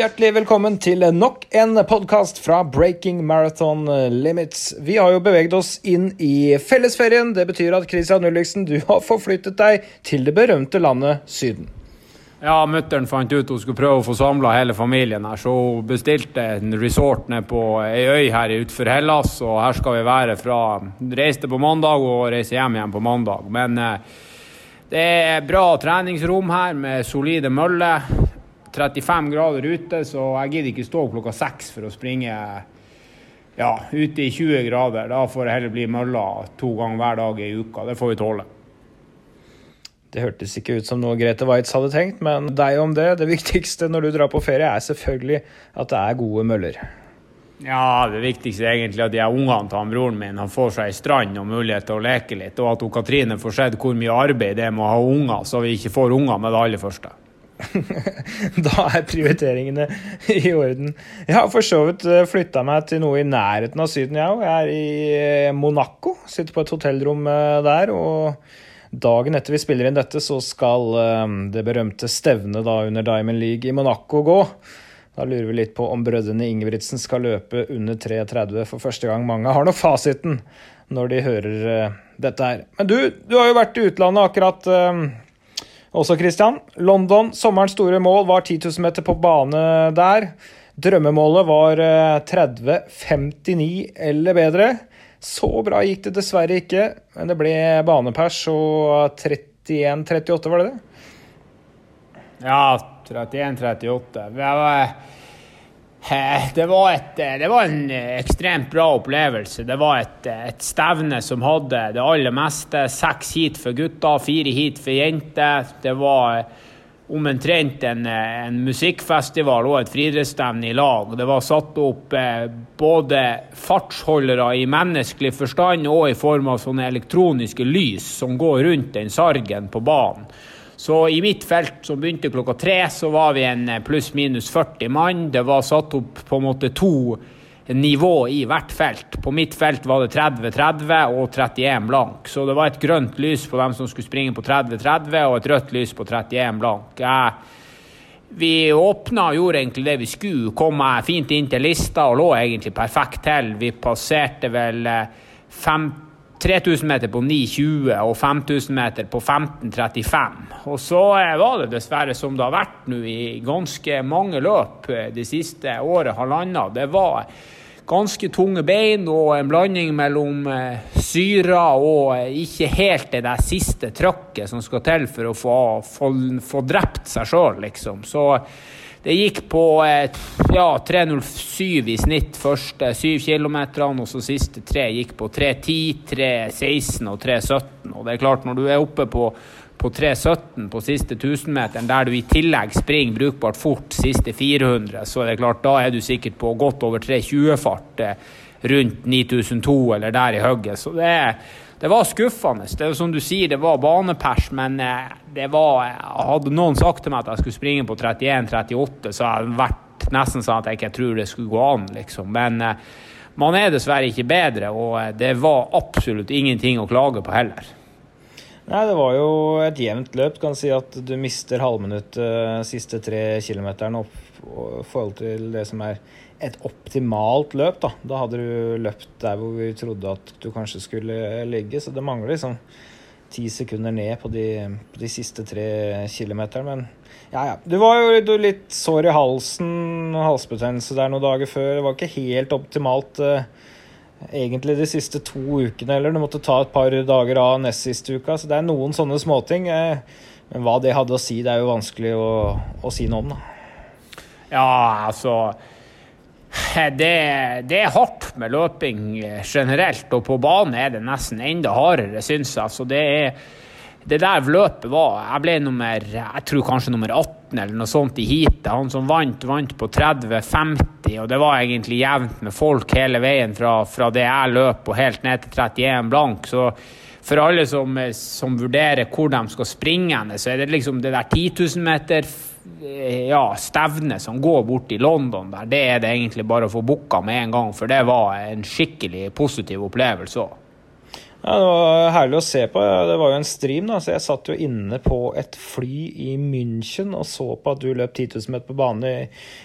Hjertelig velkommen til nok en podkast fra Breaking Marathon Limits. Vi har jo beveget oss inn i fellesferien. Det betyr at Christian Ulriksen, du har forflyttet deg til det berømte landet Syden. Ja, mutter'n fant ut hun skulle prøve å få samla hele familien her, så hun bestilte en resort nede på ei øy her utenfor Hellas. Og her skal vi være fra Reiste på mandag og reise hjem igjen på mandag. Men eh, det er bra treningsrom her med solide møller. 35 grader ute, så jeg gidder ikke stå klokka seks for å springe ja, ute i 20 grader. Da får det heller bli mølla to ganger hver dag i uka. Det får vi tåle. Det hørtes ikke ut som noe Grete Waitz hadde tenkt, men deg om det. Det viktigste når du drar på ferie, er selvfølgelig at det er gode møller. Ja, det viktigste er egentlig at de ungene til broren min han får seg ei strand og mulighet til å leke litt, og at hun Katrine får sett hvor mye arbeid det er med å ha unger, så vi ikke får unger med det aller første. da er prioriteringene i orden. Jeg har for så vidt eh, flytta meg til noe i nærheten av Syden, jeg òg. Jeg er i eh, Monaco. Sitter på et hotellrom eh, der. og Dagen etter vi spiller inn dette, så skal det berømte stevnet da under Diamond League i Monaco gå. Da lurer vi litt på om brødrene Ingebrigtsen skal løpe under 3,30 for første gang. Mange har nå fasiten når de hører dette her. Men du, du har jo vært i utlandet akkurat også, Christian. London, sommerens store mål, var 10 000 meter på bane der. Drømmemålet var 30-59 eh, eller bedre. Så bra gikk det dessverre ikke, men det ble banepers og 31-38, var det det? Ja, 31-38. Eh, det var, et, eh, det var, en eh, ekstremt bra opplevelse. Det var et, et, stevne som hadde det aller meste. Seks heat for gutter, fire heat for jenter. Det var omtrent en, en musikkfestival og et friidrettsstevne i lag. Det var satt opp både fartsholdere i menneskelig forstand og i form av sånne elektroniske lys som går rundt den sargen på banen. Så i mitt felt, som begynte klokka tre, så var vi en pluss-minus 40 mann. Det var satt opp på en måte to nivå i hvert felt. På mitt felt var det 30-30 og 31 blank. Så det var et grønt lys på dem som skulle springe på 30-30, og et rødt lys på 31 blank. Vi åpna og gjorde egentlig det vi skulle. Kom fint inn til lista og lå egentlig perfekt til. Vi passerte vel 50 eh, 3000 meter på 9,20 og 5000 meter på 15,35. Og så eh, var det dessverre som det har vært nå i ganske mange løp eh, de siste året, halvannet. Det var ganske tunge bein og en blanding mellom syre og ikke helt det der siste trøkket som skal til for å få, få, få drept seg sjøl, liksom. Så det gikk på ja, 3.07 i snitt første syv kilometerne, og så siste tre gikk på 3.10, 3.16 og 3.17. Og det er klart, når du er oppe på, på 3.17 på siste 1000-meteren, der du i tillegg springer brukbart fort siste 400, så er det klart, da er du sikkert på godt over 3.20-fart eh, rundt 9002 eller der i hugget. Så det er det var skuffende. Det er jo som du sier, det var banepers, men eh, det var Hadde noen sagt til meg at jeg skulle springe på 31-38, så hadde det vært nesten sånn at jeg ikke tror det skulle gå an, liksom. Men eh, man er dessverre ikke bedre, og eh, det var absolutt ingenting å klage på heller. Nei, det var jo et jevnt løp. Kan si at du mister halvminuttet siste tre kilometerne opp i forhold til det som er et optimalt løp, da. Da hadde du løpt der hvor vi trodde at du kanskje skulle ligge. Så det mangler liksom ti sekunder ned på de, på de siste tre kilometerne. Men ja, ja. Du var jo litt sår i halsen, og halsbetennelse der noen dager før. Det var ikke helt optimalt uh, egentlig de siste to ukene heller. Du måtte ta et par dager av nest siste uka. Så det er noen sånne småting. Uh, men hva det hadde å si, det er jo vanskelig å, å si noe om, da. Ja, altså det, det, er hardt med løping generelt, og på banen er det nesten enda hardere, syns jeg. Så det, er, det der løpet var Jeg ble nummer jeg tror kanskje nummer 18 eller noe sånt i heatet. Han som vant, vant på 30-50, og det var egentlig jevnt med folk hele veien fra, fra det jeg løp og helt ned til 31 blank. så for alle som, som, vurderer hvor de skal springe, så er det liksom det der 10 000 meter ja, stevne som går bort i London der, det er det egentlig bare å få booka med en gang. For det var en skikkelig positiv opplevelse òg. Ja, Det var herlig å se på. Det var jo en stream, da, så jeg satt jo inne på et fly i München og så på at du løp 10 000 meter på bane i,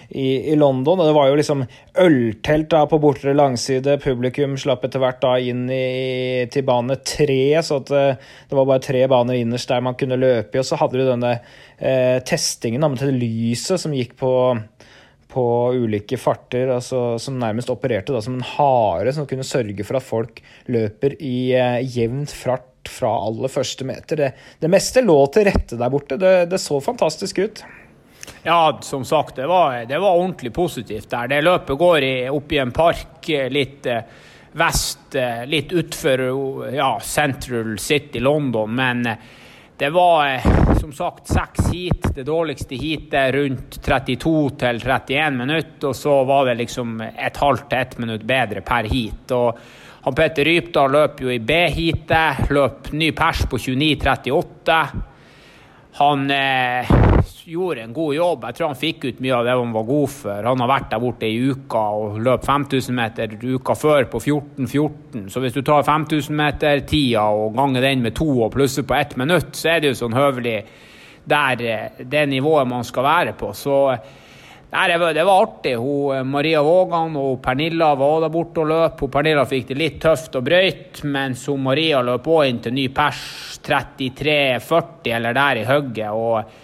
i, i, London. Og det var jo liksom øltelt da på bortre langside. Publikum slapp etter hvert da inn i, til bane tre, så at det, eh, det var bare tre baner innerst der man kunne løpe i. Og så hadde du denne eh, testingen da, med det lyset som gikk på på ulike farter, altså, som nærmest opererte da, som en hare, som kunne sørge for at folk løper i eh, jevnt fart fra aller første meter. Det, det, meste lå til rette der borte. Det, det så fantastisk ut. Ja, som sagt, det var, det var ordentlig positivt der. Det løpet går i, opp i en park eh, litt eh, vest, eh, litt utfor ja, Central City London, men det var eh, som sagt seks heat. Det dårligste heatet rundt 32 til 31 minutter. Og så var det liksom et halvt til ett minutt bedre per heat. Og han Petter Rypdal løp jo i B-heatet. Løp ny pers på 29,38. Han eh, gjorde en god jobb. Jeg tror han fikk ut mye av det han var god for. Han har vært der borte i uka og løp 5000 meter uka før på 14.14. Så hvis du tar 5000-meter-tida og ganger den med to og plusser på ett minutt, så er det jo sånn høvelig der eh, det nivået man skal være på. Så Nei, det, var, det var artig. Hun, eh, Maria Vågan og Pernilla var der borte og løp. Hun, Pernilla fikk det litt tøft og brøyt, mens hun, Maria løp òg inn til ny pers 33-40 eller der i hugget.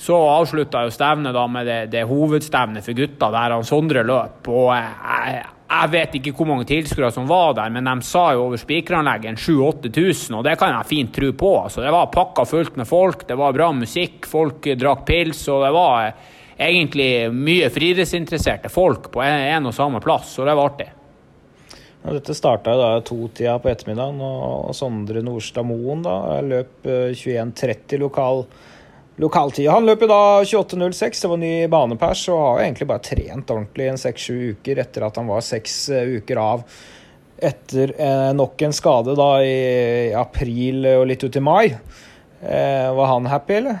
så avslutta jo stevnet da med det, det hovedstevnet for gutta, der han Sondre løp. og jeg, jeg vet ikke hvor mange tilskuere som var der, men de sa jo over spikeranlegget 7000-8000, og det kan jeg fint tro på. Altså, det var pakka fullt med folk, det var bra musikk, folk drakk pils, og det var egentlig mye friidrettsinteresserte folk på en og samme plass, så det var artig. Ja, dette starta da totida på ettermiddagen, og Sondre Nordstad Moen da, løp 21.30 eh, lokal, lokaltid. Han løp jo da 28.06, det var ny banepers, og har jo egentlig bare trent ordentlig i en seks-sju uker etter at han var seks eh, uker av etter eh, nok en skade da i april og litt ut i mai. Eh, var han happy, eller?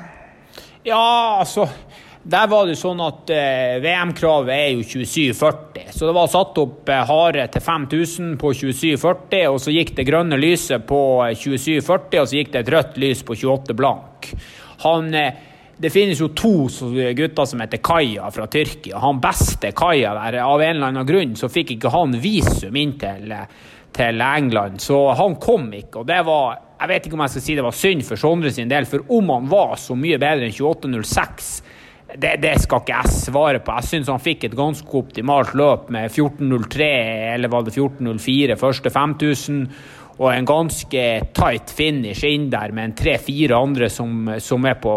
Ja, altså der var det sånn at eh, VM-kravet er jo 27,40. Så det var satt opp eh, hare til 5000 på 27,40, og så gikk det grønne lyset på 27,40, eh, og så gikk det et rødt lys på 28 blank. Han, det finnes jo to gutter som heter Kaja fra Tyrkia. Han beste Kaja der, av en eller annen grunn, så fikk ikke han visum inn til, til England. Så han kom ikke, og det var Jeg vet ikke om jeg skal si det var synd for Sondre sin del, for om han var så mye bedre enn 28,06 det, det, skal ikke jeg svare på. Jeg syns han fikk et ganske optimalt løp med 14.03 eller var det 14.04 første 5000. Og en ganske tight finish inn der med en tre-fire andre som, som på,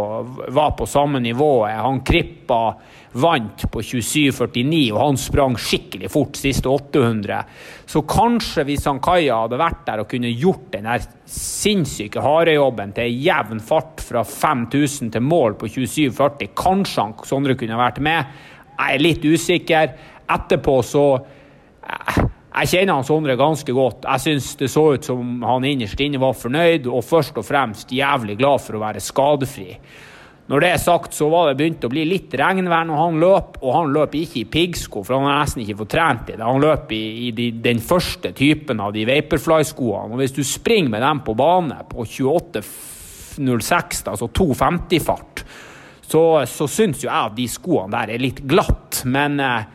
var på samme nivå. Han Krippa vant på 27,49, og han sprang skikkelig fort siste 800. Så kanskje hvis han Kaja hadde vært der og kunne gjort den der sinnssyke harejobben til jevn fart fra 5000 til mål på 27,40, kanskje han Sondre kunne vært med. Jeg er litt usikker. Etterpå så eh, jeg kjenner han Sondre ganske godt. Jeg syns det så ut som han innerst inne var fornøyd, og først og fremst jævlig glad for å være skadefri. Når det er sagt, så var det begynt å bli litt regnvær når han løp, og han løp ikke i piggsko, for han har nesten ikke fått trent i det. Han løp i, i de, den første typen av de Vaporfly-skoene. Og hvis du springer med dem på bane på 28.06, altså 2.50-fart, så, så syns jo jeg at de skoene der er litt glatt. Men eh,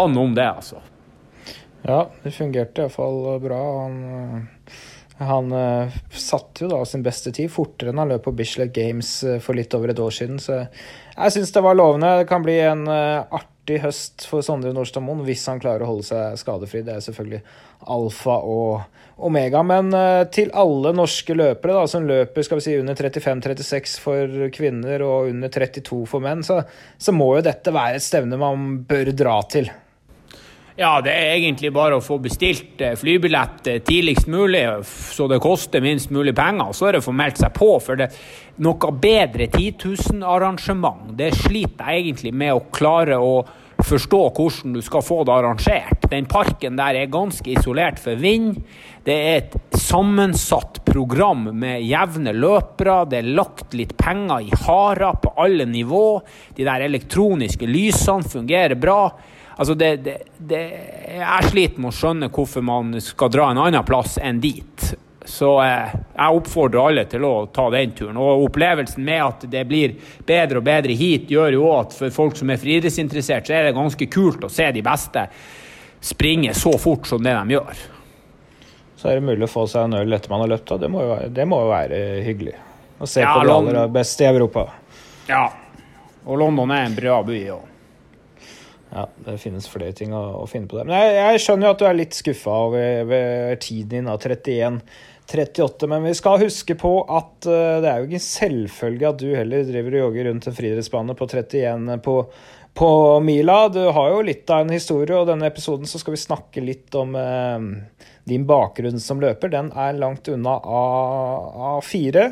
han om det, altså. Ja, det fungerte iallfall bra. Han han uh, satte jo da sin beste tid, fortere enn han løp på Bislett Games uh, for litt over et år siden. Så jeg syns det var lovende. Det kan bli en artig høst for Sondre Nordstadmoen hvis han klarer å holde seg skadefri. Det er selvfølgelig alfa og omega. Men til alle norske løpere da, som løper skal vi si, under 35-36 for kvinner og under 32 for menn, så, så må jo dette være et stevne man bør dra til. Ja, det er egentlig bare å få bestilt eh, flybillett eh, tidligst mulig, så det koster minst mulig penger. Så er det å få meldt seg på. For det noe bedre 10 000-arrangement, det sliter jeg egentlig med å klare å forstå hvordan du skal få det arrangert. Den parken der er ganske isolert for vind. Det er et sammensatt program med jevne løpere. Det er lagt litt penger i harer på alle nivå. De der elektroniske lysene fungerer bra. Altså det, det, det, jeg sliter med å skjønne hvorfor man skal dra en annen plass enn dit. Så eh, jeg oppfordrer alle til å ta den turen. Og opplevelsen med at det blir bedre og bedre hit, gjør jo at for folk som er friidrettsinteressert, så er det ganske kult å se de beste springe så fort som det de gjør. Så er det mulig å få seg en øl etter man har løpt. Da. Det må jo det må jo være hyggelig. Å se ja, på de aller beste i Europa. Ja. Og London er en bra by òg. Ja, det finnes flere ting å, å finne på det. Men jeg, jeg, skjønner jo at du er litt skuffa over tiden din av 31. 38, men vi skal huske på at uh, det er jo ikke selvfølge at du heller driver og jogger rundt en friidrettsbane på 31 på, på, mila. Du har jo litt av en historie, og denne episoden så skal vi snakke litt om uh, din bakgrunn som løper. Den er langt unna A4.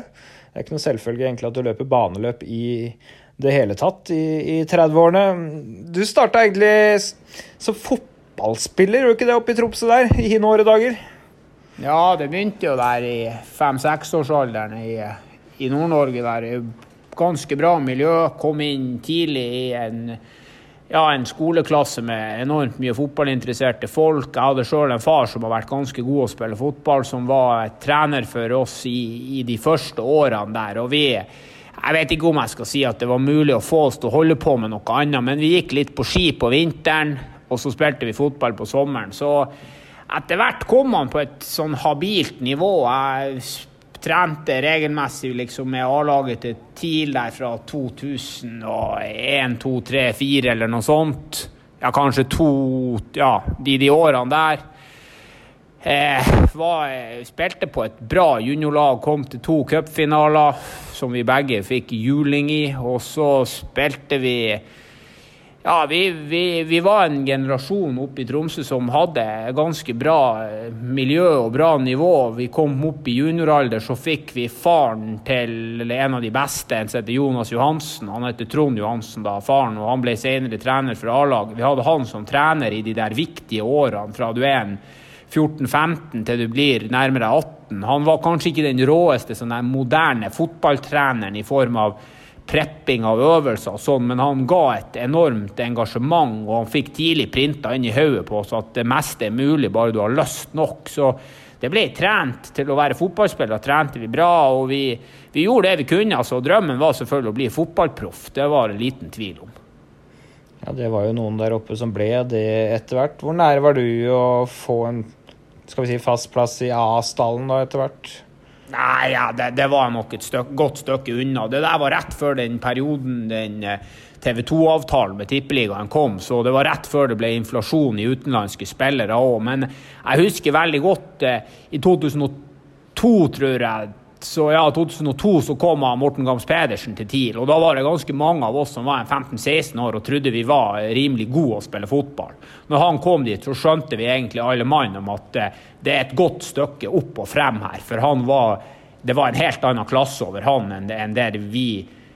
Det er ikke noe selvfølge egentlig at du løper baneløp i det hele tatt i, i 30-årene. Du starta egentlig som fotballspiller, gjorde ikke det oppe i Tromsø der, i hine åre dager? Ja, det begynte jo der i fem-seksårsalderen i, i Nord-Norge. der. Ganske bra miljø. Kom inn tidlig i en, ja, en skoleklasse med enormt mye fotballinteresserte folk. Jeg hadde sjøl en far som har vært ganske god å spille fotball, som var trener for oss i, i de første årene der. og vi jeg vet ikke om jeg skal si at det var mulig å få oss til å holde på med noe annet, men vi gikk litt på ski på vinteren, og så spilte vi fotball på sommeren. Så etter hvert kom man på et sånn habilt nivå. Jeg trente regelmessig liksom med A-laget til TIL der fra 2001, 2, 3, 4 eller noe sånt. Ja, kanskje to Ja, de, de årene der. Eh, var, spilte på et bra juniorlag, kom til to cupfinaler som vi begge fikk juling i. Og så spilte vi Ja, vi, vi, vi, var en generasjon oppe i Tromsø som hadde ganske bra eh, miljø og bra nivå. Vi kom opp i junioralder, så fikk vi faren til en av de beste, en som heter Jonas Johansen. Han heter Trond Johansen, da, faren, og han ble senere trener for A-laget. Vi hadde han som trener i de der viktige årene fra du er en 14-15 til du blir nærmere 18. Han var kanskje ikke den råeste sånn moderne fotballtreneren i form av prepping av øvelser og sånn, men han ga et enormt engasjement, og han fikk tidlig printa inn i hodet på oss at det meste er mulig bare du har lyst nok. Så det ble trent til å være fotballspiller, trente vi bra, og vi, vi gjorde det vi kunne. Altså, drømmen var selvfølgelig å bli fotballproff, det var det liten tvil om. Ja, Det var jo noen der oppe som ble det etter hvert. Hvor nære var du å få en skal vi si, fast plass i A-stallen da etter hvert? Nei, ja, det, det var nok et støk, godt stykke unna. Det der var rett før den perioden den eh, TV 2-avtalen med Tippeligaen kom, så det var rett før det ble inflasjon i utenlandske spillere òg. Men jeg husker veldig godt eh, i 2002, tror jeg, så ja, 2002 så kom Morten Gams Pedersen til TIL. og Da var det ganske mange av oss som var 15-16 år og trodde vi var rimelig gode å spille fotball. Når han kom dit, så skjønte vi egentlig alle mann om at eh, det er et godt stykke opp og frem her. For han var, det var en helt annen klasse over han enn det, vi,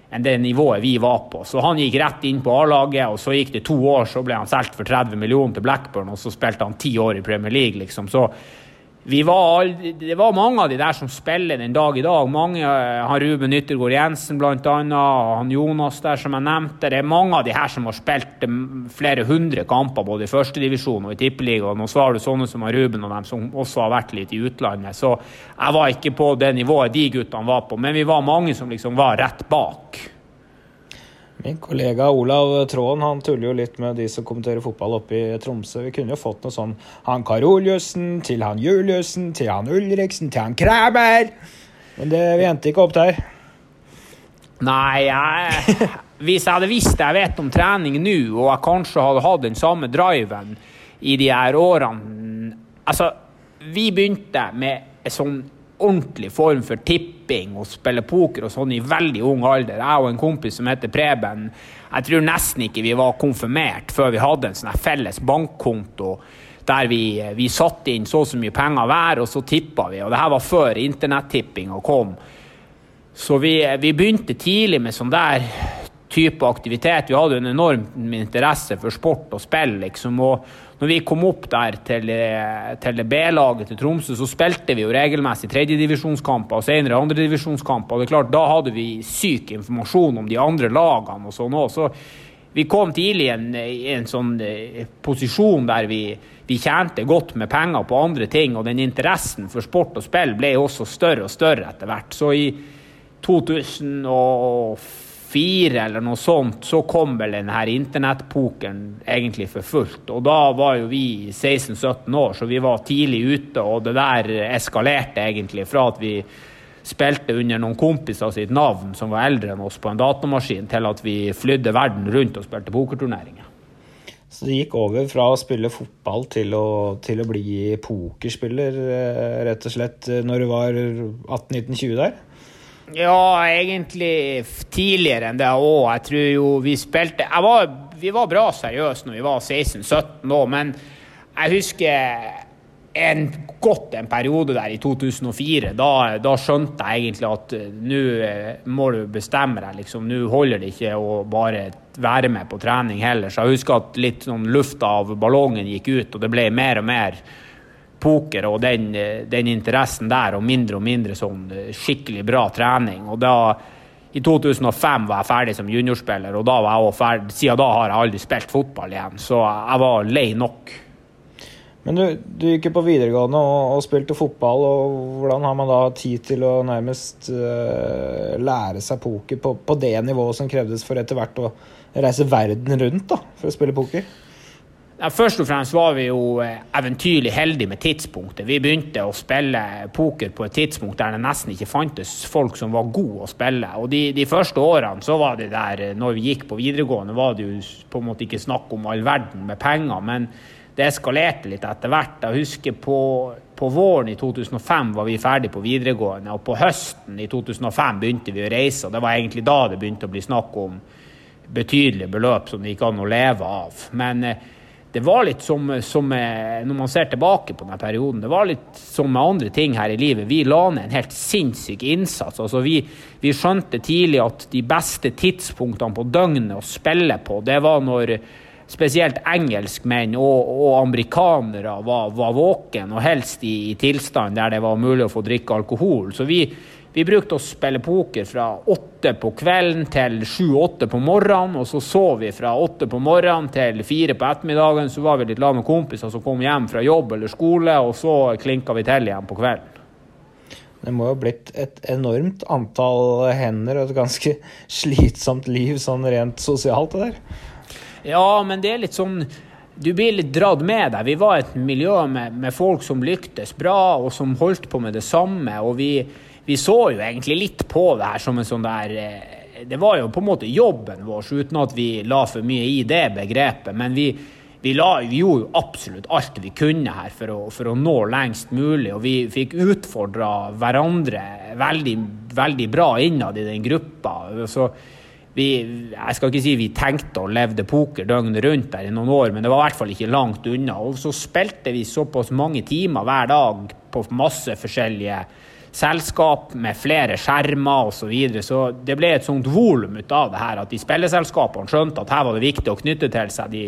enn det nivået vi var på. Så han gikk rett inn på A-laget, og så gikk det to år, så ble han solgt for 30 millioner til Blackburn, og så spilte han ti år i Premier League, liksom. Så var, det var mange av de der som spiller den dag i dag. Mange, eh, han Ruben Yttergård Jensen bl.a., han Jonas der som jeg nevnte. Det er mange av de her som har spilt eh, flere hundre kamper både i førstedivisjon og i tippeligaen. Og så har du sånne som Ruben og dem som også har vært litt i utlandet. Så jeg var ikke på det nivået de guttene var på, men vi var mange som liksom var rett bak. Min kollega Olav Tråen han tuller jo litt med de som kommenterer fotball oppe i Tromsø. Vi kunne jo fått noe sånn han Karoliussen til han Juliussen til han Ulriksen til han Kræmer. Men det, vi endte ikke opp der. Nei, jeg, hvis jeg hadde visst det jeg vet om trening nå, og jeg kanskje hadde hatt den samme driven i de her årene Altså, vi begynte med sånn ordentlig form for tipping og spille poker og sånn i veldig ung alder. Jeg og en kompis som heter Preben, jeg tror nesten ikke vi var konfirmert før vi hadde en sånn felles bankkonto der vi, vi satte inn så og så mye penger hver, og så tippa vi. Og det her var før internettippinga kom. Så vi, vi begynte tidlig med sånn der type aktivitet. Vi hadde en enorm interesse for sport og spill, liksom. Og når vi kom opp der til, eh, til B-laget til Tromsø, så spilte vi jo regelmessig tredjedivisjonskamper og senere andredivisjonskamper. Det er klart, da hadde vi syk informasjon om de andre lagene og sånn òg. Så vi kom tidlig i en, en, sånn eh, posisjon der vi, vi tjente godt med penger på andre ting, og den interessen for sport og spill ble også større og større etter hvert. Så i 2004 eller noe sånt, så kom vel denne internettpokeren egentlig for fullt. Og da var jo vi 16-17 år, så vi var tidlig ute, og det der eskalerte egentlig fra at vi spilte under noen kompiser sitt navn som var eldre enn oss på en datamaskin, til at vi flydde verden rundt og spilte pokerturneringer. Så det gikk over fra å spille fotball til å, til å bli pokerspiller, eh, rett og slett, eh, når du var 18-19-20 der? Ja, egentlig tidligere enn det òg. Jeg tror jo vi spilte var, Vi var bra seriøse når vi var 16-17 òg, men jeg husker en, godt en periode der i 2004. Da, da skjønte jeg egentlig at uh, nå uh, må du bestemme deg. liksom. Nå holder det ikke å bare være med på trening heller. Så jeg husker at litt sånn lufta av ballongen gikk ut, og det ble mer og mer poker og den, den interessen der, og mindre og mindre sånn skikkelig bra trening. Og da i 2005 var jeg ferdig som juniorspiller, og da var jeg ferdig, siden da har jeg aldri spilt fotball igjen. Så jeg var lei nok. Men du, du gikk jo på videregående og, og, spilte fotball, og hvordan har man da tid til å nærmest uh, lære seg poker på, på, det nivået som krevdes for etter hvert å reise verden rundt da, for å spille poker? Ja, først og fremst var vi jo eh, eventyrlig heldige med tidspunktet. Vi begynte å spille poker på et tidspunkt der det nesten ikke fantes folk som var gode å spille. Og de, de første årene så var det der, eh, når vi gikk på videregående, var det jo på en måte ikke snakk om all verden med penger. men det eskalerte litt etter hvert. Jeg husker på, på, våren i 2005 var vi ferdig på videregående, og på høsten i 2005 begynte vi å reise. og Det var egentlig da det begynte å bli snakk om betydelige beløp som det gikk an å leve av. Men eh, det var litt som, som, eh, når man ser tilbake på denne perioden, det var litt som med andre ting her i livet. Vi la ned en helt sinnssyk innsats. Altså vi, vi skjønte tidlig at de beste tidspunktene på døgnet å spille på, det var når spesielt engelskmenn og, og amerikanere var, var våken, og helst i, i, tilstand der det var mulig å få drikke alkohol. Så vi, vi brukte å spille poker fra åtte på kvelden til sju-åtte på morgenen, og så sov vi fra åtte på morgenen til fire på ettermiddagen. Så var vi litt lag med kompiser som kom hjem fra jobb eller skole, og så klinka vi til igjen på kvelden. Det må jo ha blitt et enormt antall hender og et ganske slitsomt liv sånn rent sosialt, det der. Ja, men det er litt sånn du blir litt dratt med deg. Vi var et miljø med, med, folk som lyktes bra, og som holdt på med det samme. Og vi, vi, så jo egentlig litt på det her som en sånn der eh, Det var jo på en måte jobben vår, uten at vi la for mye i det begrepet. Men vi, vi, la, vi gjorde jo absolutt alt vi kunne her for å, for å nå lengst mulig. Og vi fikk utfordra hverandre veldig, veldig bra innad i den gruppa. Så vi, jeg skal ikke si vi tenkte og levde poker døgnet rundt der i noen år, men det var i hvert fall ikke langt unna. Og så spilte vi såpass mange timer hver dag på masse forskjellige selskap med flere skjermer osv. Så, videre. så det ble et sånt volum ut av det her at de spilleselskapene skjønte at her var det viktig å knytte til seg de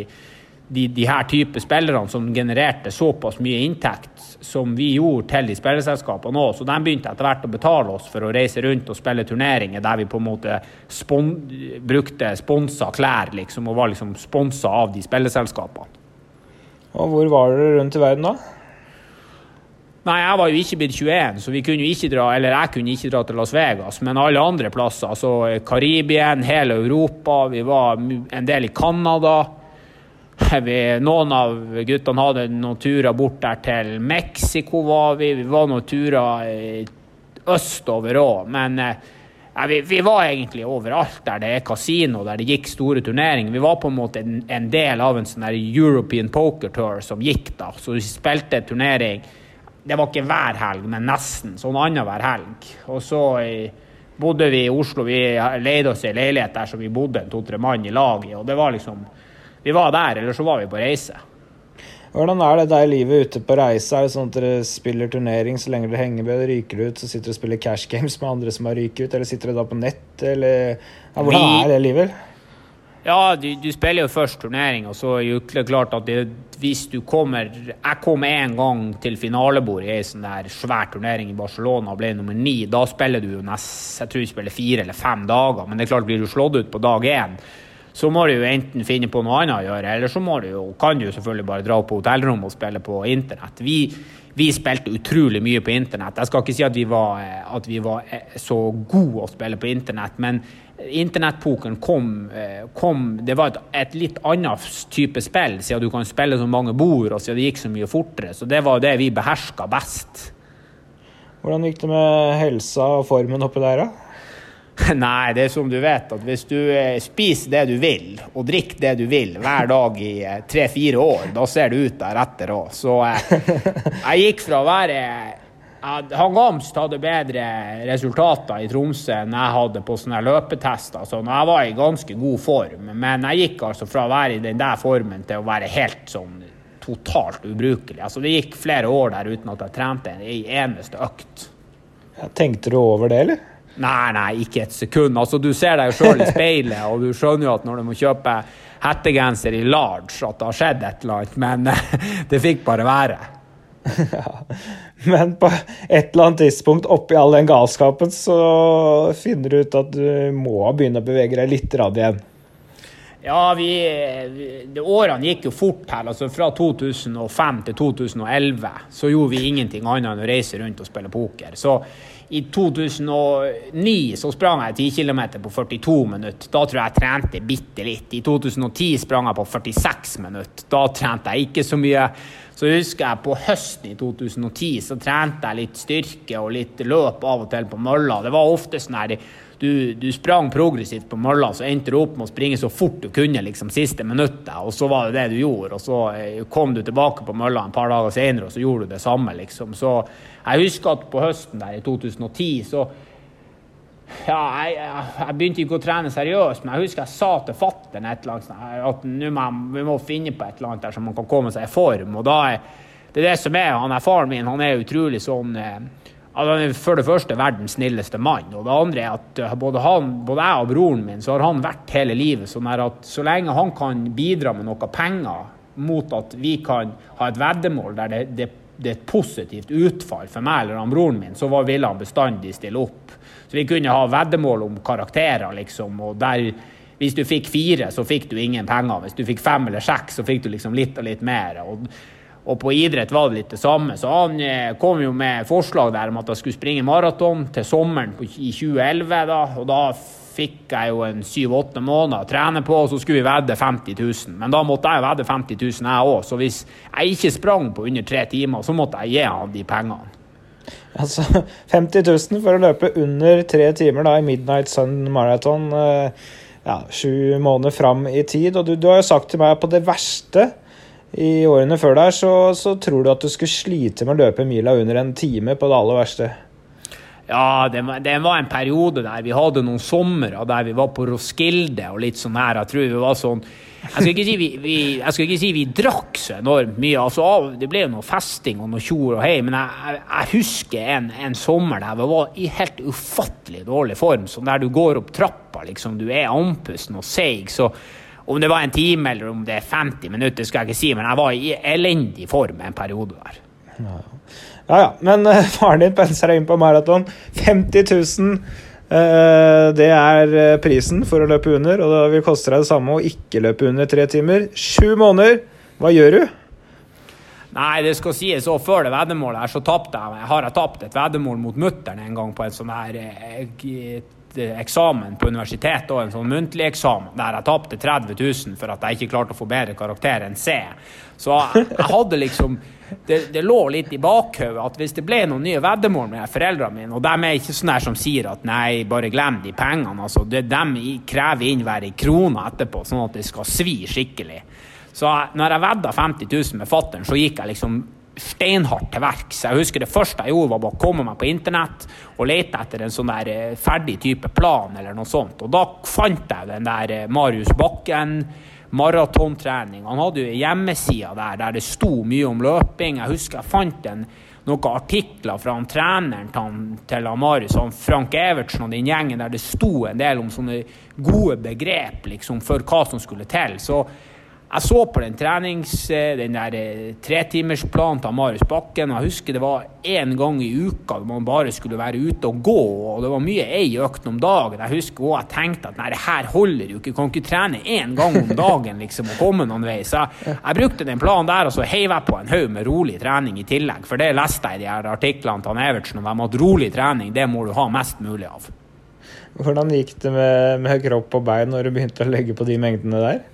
de, de, her type spillerne som genererte såpass mye inntekt som vi gjorde til de spilleselskapene òg. Så de begynte etter hvert å betale oss for å reise rundt og spille turneringer der vi på en måte spon brukte sponsa klær, liksom, og var liksom sponsa av de spilleselskapene. Og hvor var dere rundt i verden da? Nei, jeg var jo ikke blitt 21, så vi kunne jo ikke dra, eller jeg kunne ikke dra til Las Vegas. Men alle andre plasser, altså Karibien, hele Europa, vi var en del i Canada. Vi, noen av guttene hadde noen turer bort der til Mexico, var vi. Vi var noen turer østover òg. Men ja, vi, vi, var egentlig overalt der det er kasino, der det gikk store turneringer. Vi var på en måte en, en del av en sånn European Poker Tour som gikk da. Så vi spilte turnering Det var ikke hver helg, men nesten. Sånn annenhver helg. Og så bodde vi i Oslo. Vi leide oss i en leilighet der som vi bodde to-tre mann i lag i. Og det var liksom vi var der, eller så var vi på reise. Hvordan er det der livet ute på reise? Er det sånn at dere spiller turnering så lenge dere henger med, ryker ut, så sitter dere og spiller cash games med andre som har ryket ut, eller sitter dere da på nett, eller ja, Hvordan vi, er det livet? Ja, du, du, spiller jo først turnering, og så er det klart at det, hvis du kommer Jeg kom en gang til finalebord i ei sånn der svær turnering i Barcelona og ble nummer ni. Da spiller du jo nest Jeg tror du spiller fire eller fem dager, men det er klart blir du slått ut på dag én så må du jo enten finne på noe annet å gjøre, eller så må du jo, kan du jo selvfølgelig bare dra på hotellrom og spille på internett. Vi, vi spilte utrolig mye på internett. Jeg skal ikke si at vi var, at vi var så gode å spille på internett, men internettpokeren kom, kom, Det var et, et, litt annet type spill, siden du kan spille så mange bord, og siden det gikk så mye fortere. Så det var det vi beherska best. Hvordan gikk det med helsa og formen oppi der, da? Nei, det er som du vet, at hvis du eh, spiser det du vil, og drikker det du vil hver dag i eh, tre-fire år, da ser du ut deretter òg. Så eh, jeg gikk fra å være han Gamst hadde bedre resultater i Tromsø enn jeg hadde på sånne løpetester. Så jeg var i ganske god form. Men jeg gikk altså fra å være i den der formen til å være helt sånn totalt ubrukelig. Altså Det gikk flere år der uten at jeg trente en eneste økt. Tenkte du over det, eller? Nei, nei, ikke et sekund. Altså, du ser deg jo sjøl i speilet, og du skjønner jo at når du må kjøpe hettegenser i large, at det har skjedd et eller annet. Men det fikk bare være. Ja. Men på et eller annet tidspunkt oppi all den galskapen, så finner du ut at du må begynne å bevege deg litt rad igjen. Ja, vi, vi, årene gikk jo fort her. altså Fra 2005 til 2011 så gjorde vi ingenting annet enn å reise rundt og spille poker. Så i 2009 så sprang jeg 10 km på 42 minutter. Da tror jeg jeg trente bitte litt. I 2010 sprang jeg på 46 minutter. Da trente jeg ikke så mye. Så husker jeg på høsten i 2010 så trente jeg litt styrke og litt løp av og til på mølla. Det var ofte sånn her du, du, sprang progressivt på mølla, så endte du opp med å springe så fort du kunne liksom siste minuttet, og så var det det du gjorde. Og så eh, kom du tilbake på mølla en par dager senere, og så gjorde du det samme, liksom. Så jeg husker at på høsten der i 2010 så ja, jeg, jeg, begynte ikke å trene seriøst, men jeg husker jeg sa til fatter'n at må vi må finne på et eller annet der så man kan komme seg i form. Og da er det er det som er han er faren min. Han er utrolig sånn eh, han er for det første verdens snilleste mann. Og det andre er at eh, både, han, både jeg og broren min så har han vært hele livet sånn at så lenge han kan bidra med noe penger mot at vi kan ha et veddemål der det, det det er et positivt utfall for meg eller han broren min, så ville han bestandig stille opp. Så vi kunne ha veddemål om karakterer, liksom. og der, Hvis du fikk fire, så fikk du ingen penger. Hvis du fikk fem eller seks, så fikk du liksom litt og litt mer. Og, og på idrett var det litt det samme. Så han eh, kom jo med forslag der om at jeg skulle springe maraton til sommeren i 2011. da, og da fikk jeg jo en syv-åtte måneder å trene på, og så skulle vi vedde 50 000. Men da måtte jeg vedde 50 000 jeg òg, så hvis jeg ikke sprang på under tre timer, så måtte jeg gi han de pengene. Altså 50 000 for å løpe under tre timer da i Midnight Sun Marathon. Eh, ja, sju måneder fram i tid. Og du, du har jo sagt til meg at på det verste i årene før der, så, så tror du at du skulle slite med å løpe mila under en time på det aller verste. Ja, det var, det var, en periode der vi hadde noen somre der vi var på Roskilde og litt sånn her. Jeg tror vi var sånn Jeg skal ikke si vi, vi, ikke si vi drakk så enormt mye. altså Det ble jo noe festing og noe tjor og hei, men jeg, jeg, jeg husker en, en, sommer der vi var i helt ufattelig dårlig form. Sånn der du går opp trappa, liksom, du er andpusten og seig. så om det var en time eller om det er 50 minutter, skal jeg ikke si, men jeg var i elendig form en periode der. Ja. Ja, ja. Men uh, faren din penser deg inn på maraton. 50 000. Uh, det er uh, prisen for å løpe under, og det vil koste deg det samme å ikke løpe under tre timer. Sju måneder. Hva gjør du? Nei, det skal sies òg før det veddemålet her, så jeg. Har jeg tapt et veddemål mot mutter'n en gang på en sånn her eh, eksamen på universitetet og en sånn muntlig eksamen der jeg tapte 30 000 for at jeg ikke klarte å få bedre karakter enn C. Så jeg, hadde liksom det, det, lå litt i bakhodet at hvis det ble noen nye veddemål med foreldrene mine, og de er ikke sånne som sier at nei, bare glem de pengene, altså, det, de krever inn hver krone etterpå, sånn at det skal svi skikkelig. Så når jeg vedda 50 000 med fattern, så gikk jeg liksom steinhardt til verks. Jeg husker det første jeg gjorde, var å komme meg på internett og lete etter en sånn der eh, ferdig type plan eller noe sånt. Og da fant jeg den der eh, Marius Bakken maratontrening. Han hadde jo ei hjemmeside der der det sto mye om løping. Jeg husker jeg fant en, noen artikler fra han, treneren til, til Marius, han Frank Evertsen og den gjengen der det sto en del om sånne gode begrep liksom, for hva som skulle til. Så jeg så på den trenings, eh, den der eh, tretimersplanen til Marius Bakken. Jeg husker det var én gang i uka man bare skulle være ute og gå. og Det var mye ei økt om dagen. Jeg husker også jeg tenkte at nei, det her holder jo ikke. Kan ikke trene én gang om dagen liksom, og komme noen vei. Så jeg, jeg brukte den planen der, og så heiv jeg på en haug med rolig trening i tillegg. For det leste jeg i de her artiklene til Evertsen om at rolig trening, det må du ha mest mulig av. Hvordan gikk det med, med kropp og bein når du begynte å legge på de mengdene der?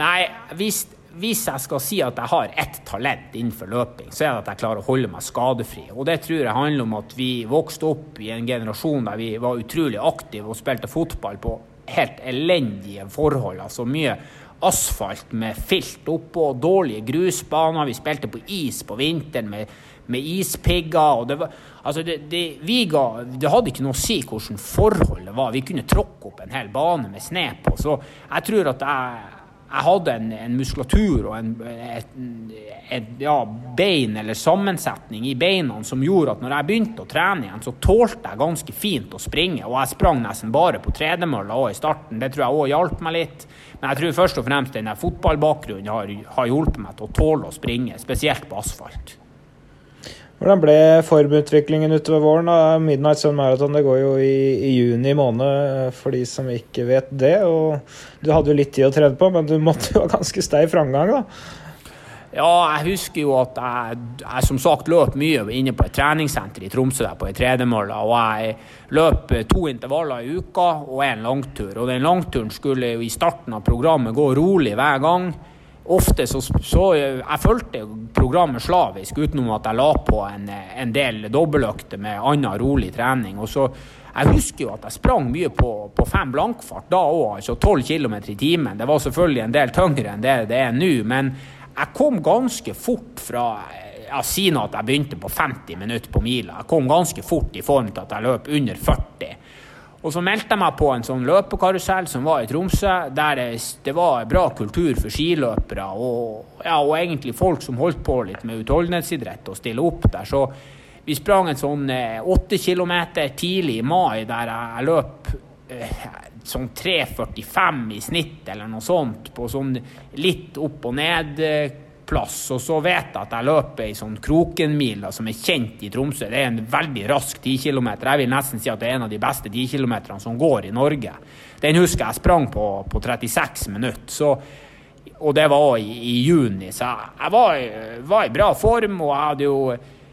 Nei, hvis, hvis, jeg skal si at jeg har ett talent innenfor løping, så er det at jeg klarer å holde meg skadefri. Og det tror jeg handler om at vi vokste opp i en generasjon der vi var utrolig aktive og spilte fotball på helt elendige forhold. Altså mye asfalt med filt oppå, dårlige grusbaner. Vi spilte på is på vinteren med, med ispigger. det var Altså det, det, ga, det, hadde ikke noe å si hvordan forholdet var. Vi kunne tråkke opp en hel bane med sne på. Så jeg tror at jeg jeg hadde en, en muskulatur og en et, et, ja, bein eller sammensetning i beina som gjorde at når jeg begynte å trene igjen, så tålte jeg ganske fint å springe. Og jeg sprang nesten bare på tredemølla òg i starten. Det tror jeg òg hjalp meg litt. Men jeg tror først og fremst den fotballbakgrunnen har, har hjulpet meg til å tåle å springe, spesielt på asfalt. Hvordan ble formutviklingen utover våren? Midnight Sun Marathon det går jo i, i, juni måned, for de som ikke vet det. og Du hadde jo litt tid å trene på, men du måtte jo ha ganske steif framgang, da? Ja, jeg husker jo at jeg, jeg som sagt løp mye inne på et treningssenter i Tromsø der på ei tredemølle. Og jeg løp to intervaller i uka og en langtur. Og den langturen skulle jo i starten av programmet gå rolig hver gang ofte så, så Jeg fulgte programmet slavisk, utenom at jeg la på en, en del dobbeltøkter med annen rolig trening. og så jeg husker jo at jeg sprang mye på, på fem blankfart da òg, altså 12 km i timen. Det var selvfølgelig en del tyngre enn det det er nå, men jeg kom ganske fort fra ja, Si nå at jeg begynte på 50 minutter på mila. Jeg kom ganske fort i form til at jeg løp under 40. Og så meldte jeg meg på en sånn løpekarusell som var i Tromsø, der det, det var bra kultur for skiløpere og, ja, og, egentlig folk som holdt på litt med utholdenhetsidrett og stille opp der. Så vi sprang en sånn eh, åtte eh, kilometer tidlig i mai der jeg løp eh, sånn 3,45 i snitt eller noe sånt, på sånn litt opp og ned eh, plass. Og så vet jeg at jeg løper ei sånn Krokenmila som er kjent i Tromsø. Det er en veldig rask 10 km. Jeg vil nesten si at det er en av de beste 10 km som går i Norge. Den husker jeg sprang på, på 36 minutter. Så, og det var i, i juni, så jeg, jeg var, var, i bra form. Og jeg hadde jo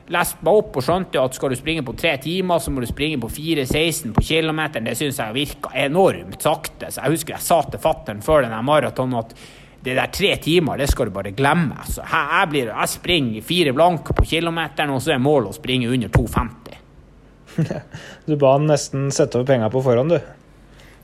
lest meg opp og skjønte at skal du springe på tre timer, så må du springe på 4,16 på kilometeren. Det syns jeg virka enormt sakte. Så jeg husker jeg sa til fattern før denne maratonen at det der tre timer, det skal du bare glemme. Altså, jeg, blir, jeg springer fire blank på kilometeren, og så er målet å springe under 2,50. du ba han nesten sette over penger på forhånd, du?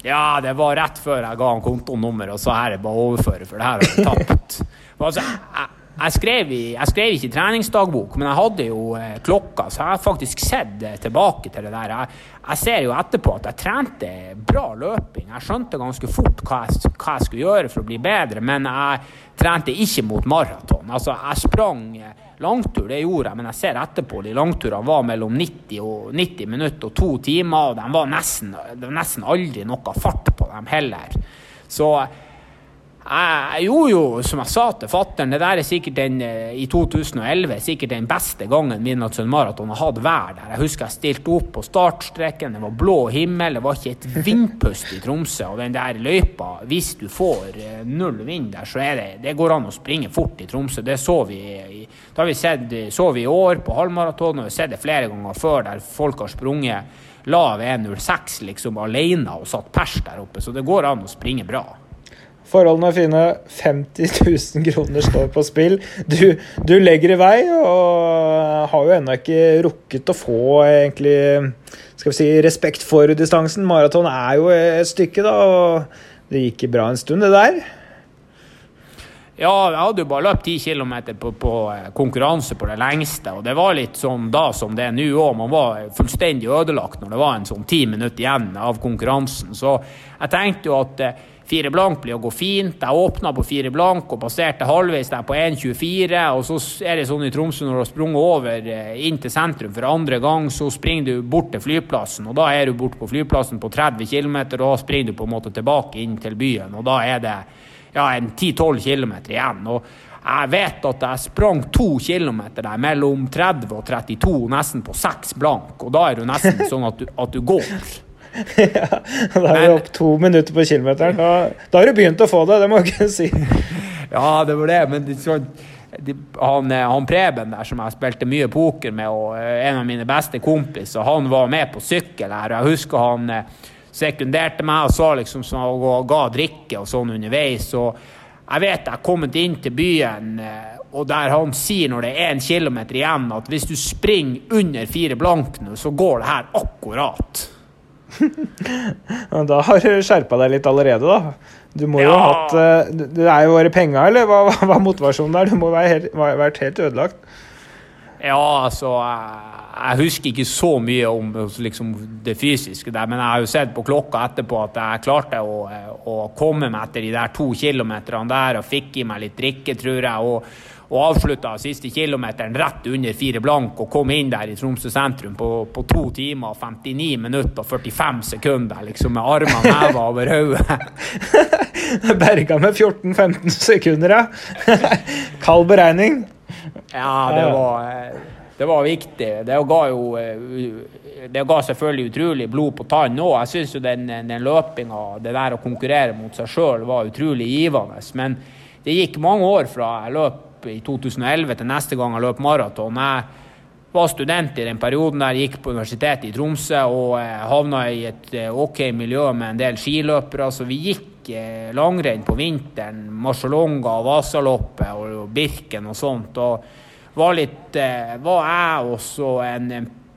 Ja, det var rett før jeg ga han kontonummer, og så er det bare å overføre, for det her har jeg tapt. Altså, jeg, jeg skrev, i, jeg skrev, ikke treningsdagbok, men jeg hadde jo eh, klokka, så jeg har faktisk sett eh, tilbake til det der. Jeg, jeg, ser jo etterpå at jeg trente bra løping. Jeg skjønte ganske fort hva jeg, hva jeg, skulle gjøre for å bli bedre, men jeg trente ikke mot maraton. Altså, jeg sprang eh, langtur, det gjorde jeg, men jeg ser etterpå de langturene var mellom 90, og, 90 minutter og to timer, og de var nesten, det var nesten aldri noe fart på dem heller. Så jeg gjorde jo, som jeg sa til fattern, det der er sikkert den eh, i 2011 sikkert den beste gangen Midnattssønn Maraton har hatt vær der. Jeg husker jeg stilte opp på startstreken, det var blå himmel, det var ikke et vindpust i Tromsø. Og den der løypa, hvis du får eh, null vind der, så er det Det går an å springe fort i Tromsø. Det så vi, det har vi sett, så vi i år på halvmaraton, og vi har sett det flere ganger før der folk har sprunget lav 1,06 liksom alene og satt pers der oppe. Så det går an å springe bra. Forholdene er fine. 50 000 kroner står på spill. Du, du, legger i vei, og har jo ennå ikke rukket å få egentlig skal vi si, respekt for distansen. Maraton er jo et stykke, da, og det gikk bra en stund, det der. Ja, jeg hadde jo bare løpt 10 km på, på, eh, konkurranse på det lengste. Og det var litt sånn da som det er nå òg. Man var fullstendig ødelagt når det var en sånn ti minutter igjen av konkurransen. Så jeg tenkte jo at eh, Fire blank blir å gå fint. Jeg åpna på fire blank og passerte halvveis der på 1,24. Og så er det sånn i Tromsø når du har sprunget over eh, inn til sentrum for andre gang, så springer du bort til flyplassen. Og da er du borte på flyplassen på 30 km, og da springer du på en måte tilbake inn til byen. Og da er det ja, en 10-12 km igjen. og jeg vet at jeg sprang to kilometer der mellom 30 og 32, nesten på seks blank. Og da er det nesten sånn at du, at du går. Ja, da er du opp to minutter på kilometeren. Da, da, har du begynt å få det, det må jeg ikke si. ja, det var det, men det, så, de, han, han, Preben der som jeg spilte mye poker med, og eh, en av mine beste kompiser, han var med på sykkel her. Jeg husker han eh, sekunderte meg og sa liksom sånn, han ga drikke og sånn underveis. og jeg vet jeg har kommet inn til byen, eh, og der han sier når det er én kilometer igjen, at hvis du springer under fire blank nå, så går det her akkurat. da har du skjerpa deg litt allerede, da. Du må ja. jo ha hatt eh, Det er jo bare penga, eller hva hva, motivasjonen der? Du må ha vært helt ødelagt. Ja, altså Jeg husker ikke så mye om liksom, det fysiske der, men jeg har jo sett på klokka etterpå at jeg klarte å, å komme meg etter de der to kilometerne der og fikk i meg litt drikke, tror jeg. og og avslutta siste kilometeren rett under fire blank og kom inn der i Tromsø sentrum på, på to timer, 59 minutter og 45 sekunder, liksom med armene heva over hodet. Berga med 14-15 sekunder, ja. Kald beregning. Ja, det var, det var viktig. Det ga jo det ga selvfølgelig utrolig blod på tann òg. Jeg syns jo den, den løpinga, det der å konkurrere mot seg sjøl, var utrolig givende. Men det gikk mange år fra jeg løp i 2011 til neste gang jeg løp maraton. Jeg var student i den perioden der, gikk på Universitetet i Tromsø og havna i et eh, OK miljø med en del skiløpere. Så vi gikk eh, langrenn på vinteren. Marcialonga, Vasaloppet og Birken og sånt. og var litt eh, Var jeg også en,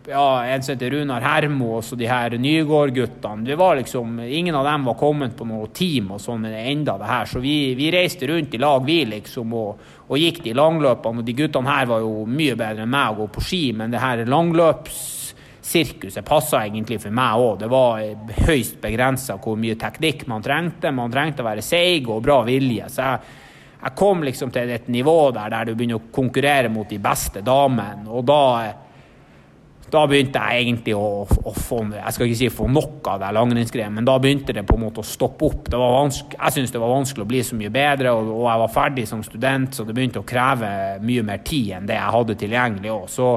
ja, en som heter Runar Hermo, og de her Nygård-guttene. Liksom, Ingen av dem var kommet på noe team og sånn enda det her. Så vi, vi, reiste rundt i lag, vi, liksom, og, og gikk de langløpene. Og de guttene her var jo mye bedre enn meg å gå på ski, men det her langløpssirkuset passa egentlig for meg òg. Det var høyst begrensa hvor mye teknikk man trengte. Man trengte å være seig og bra vilje. så jeg jeg kom liksom til et nivå der, der du begynner å konkurrere mot de beste damene. Og da, da begynte jeg egentlig å, å, få Jeg skal ikke si få nok av det langrennsgreiet, men da begynte det på en måte å stoppe opp. jeg syntes det var vanskelig å bli så mye bedre, og, og, jeg var ferdig som student, så det begynte å kreve mye mer tid enn det jeg hadde tilgjengelig òg. Så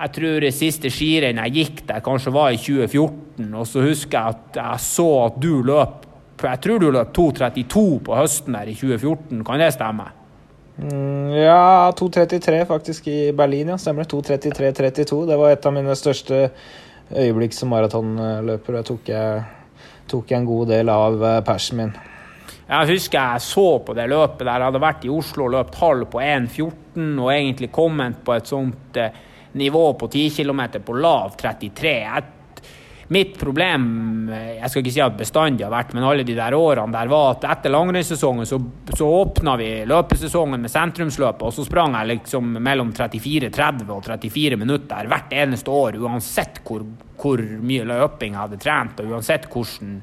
jeg tror det siste skirenn jeg gikk der, kanskje var i 2014, og så husker jeg at jeg så at du løp jeg tror du løp 2.32 på høsten der i 2014, kan det stemme? Mm, ja, 2.33 faktisk i Berlin, ja. Stemmer det. 2.33,32. Det var et av mine største øyeblikk som maratonløper. Da tok, jeg tok en god del av eh, persen min. Jeg husker jeg så på det løpet der. Jeg hadde vært i Oslo og løpt halv på 1,14 og egentlig kommet på et sånt eh, nivå på 10 km på lav 33. Jeg Mitt problem, jeg skal ikke si at bestandig har vært, men alle de der årene der var at etter langrennssesongen så, så åpna vi løpesesongen med sentrumsløpet, og så sprang jeg liksom mellom 34-30 og 34 minutter hvert eneste år, uansett hvor, hvor mye løping jeg hadde trent, og uansett hvordan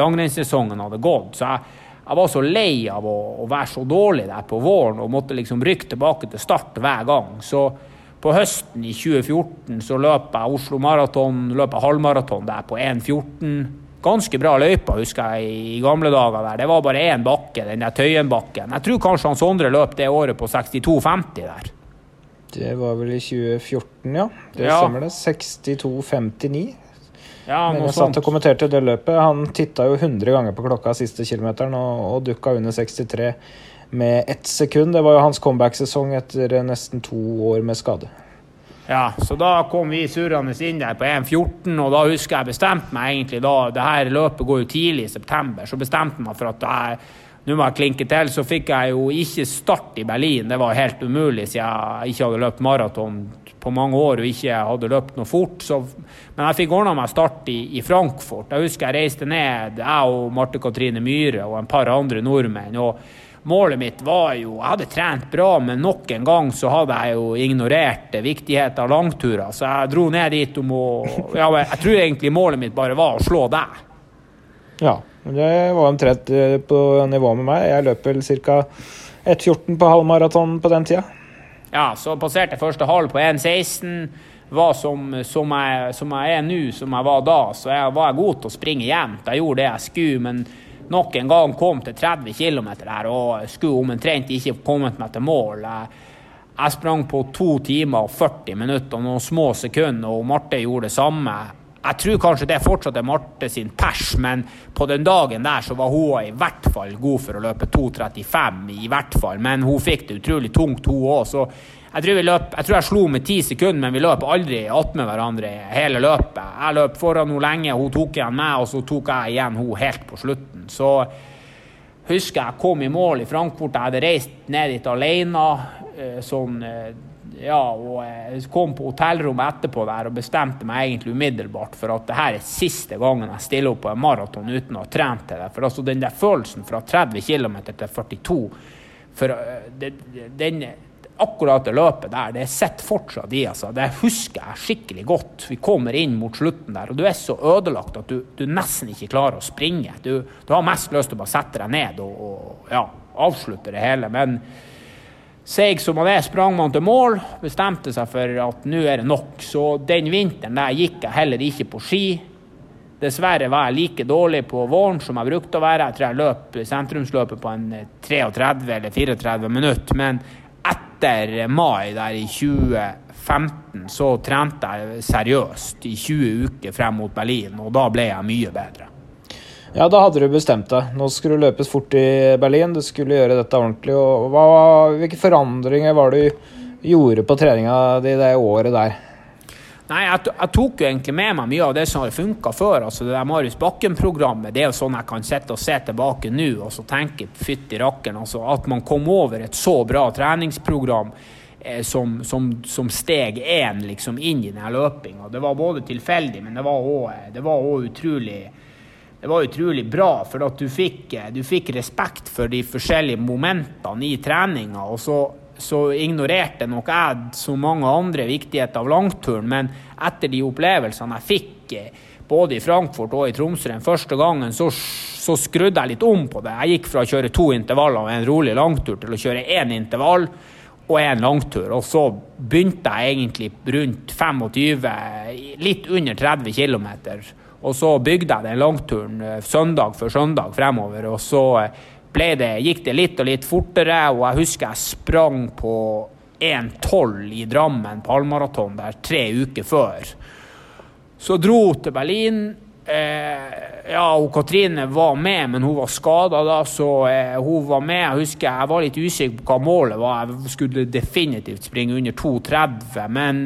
langrennssesongen hadde gått. Så jeg, jeg var så lei av å, å, være så dårlig der på våren og måtte liksom rykke tilbake til start hver gang. Så på høsten i 2014 så løp jeg Oslo Maraton, løp jeg halvmaraton der på 1,14. Ganske bra løyper, husker jeg, i gamle dager der. Det var bare én bakke, den der Tøyenbakken. Jeg tror kanskje han Sondre løp det året på 62,50 der. Det var vel i 2014, ja. Det ja. stemmer det. 62,59. Ja, Men jeg satt og kommenterte det løpet. Han titta jo 100 ganger på klokka siste kilometeren og, og dukka under 63 med ett sekund. Det var jo hans comeback-sesong etter nesten to år med skade. Ja, så da kom vi surrende inn der på 1.14, og da husker jeg bestemte meg egentlig da Det her løpet går jo tidlig i september, så bestemte jeg meg for at nå må jeg klinke til. Så fikk jeg jo ikke start i Berlin, det var helt umulig siden jeg ikke hadde løpt maraton på mange år og ikke hadde løpt noe fort. Så, men jeg fikk ordna meg start i, i, Frankfurt. Jeg husker jeg reiste ned, jeg og Marte Katrine Myhre og en par andre nordmenn. og Målet mitt var jo Jeg hadde trent bra, men nok en gang så hadde jeg jo ignorert viktigheten av langturer. Så jeg dro ned dit om å ja, Jeg tror egentlig målet mitt bare var å slå deg. Ja, det var omtrent eh, på nivå med meg. Jeg løp vel ca. 1,14 på halvmaraton på den tida. Ja, så passerte første halv på 1,16. Var som, som, jeg, som jeg er nå, som jeg var da. Så jeg var god til å springe jevnt. Jeg gjorde det jeg skulle. men nok en gang kom til 30 km her og skulle omtrent ikke kommet meg til mål. Jeg sprang på to timer og 40 minutter og noen små sekunder, og Marte gjorde det samme. Jeg tror kanskje det fortsatt er Marte sin pers, men på den dagen der så var hun i hvert fall god for å løpe 2.35, i hvert fall. Men hun fikk det utrolig tungt, hun òg. Så jeg tror, løp, jeg tror, jeg slo med ti sekunder, men vi løp aldri attmed hverandre hele løpet. Jeg løp foran henne lenge, hun tok igjen meg, og så tok jeg igjen hun helt på slutten. Så husker jeg kom i mål i Frankfurt. Jeg hadde reist ned dit alene. Eh, sånn, eh, ja, og jeg kom på hotellrommet etterpå der og bestemte meg egentlig umiddelbart for at det her er siste gangen jeg stiller opp på en maraton uten å ha trent til det. For altså den der følelsen fra 30 km til 42 for eh, det, den, akkurat det løpet der, det sitter fortsatt i. altså. Det husker jeg skikkelig godt. Vi kommer inn mot slutten der, og du er så ødelagt at du, du nesten ikke klarer å springe. Du, du, har mest lyst til å bare sette deg ned og, og ja, avslutte det hele. men Seig som man er, sprang man til mål, bestemte seg for at nå er det nok. Så den vinteren der gikk jeg heller ikke på ski. Dessverre var jeg like dårlig på våren som jeg brukte å være. Jeg tror jeg løp sentrumsløpet på en 33 eller 34 minutter. Men etter mai der i 2015 så trente jeg seriøst i 20 uker frem mot Berlin, og da ble jeg mye bedre. Ja, da hadde du bestemt deg. Nå skulle du løpes fort i Berlin. Du skulle gjøre dette ordentlig. Og hva, hvilke forandringer var det du gjorde på treninga di det året der? Nei, jeg, tok jo egentlig med meg mye av det som har funka før. altså Det der Marius Bakken-programmet det er jo sånn jeg kan sitte og se tilbake nå og så tenke fytti rakkeren. Altså, at man kom over et så bra treningsprogram eh, som, som, som, steg én liksom, inn i denne løpinga. Det var både tilfeldig, men det var òg utrolig det var utrolig bra, for at du fikk, du fikk respekt for de forskjellige momentene i treninga. Og så, så ignorerte nok jeg så mange andre viktigheter av langturen, men etter de opplevelsene jeg fikk både i Frankfurt og i Tromsø den første gangen, så, så skrudde jeg litt om på det. Jeg gikk fra å kjøre to intervaller og en rolig langtur til å kjøre én intervall og én langtur. Og så begynte jeg egentlig rundt 25, litt under 30 km. Og så bygde jeg den langturen eh, søndag for søndag fremover. Og så eh, det, gikk det litt og litt fortere, og jeg husker jeg sprang på 1,12 i Drammen på halvmaraton der tre uker før. Så dro hun til Berlin. Eh, ja, og Katrine var med, men hun var skada da, så eh, hun var med. Jeg husker jeg var litt usikker på hva målet var. Jeg skulle definitivt springe under 2,30, men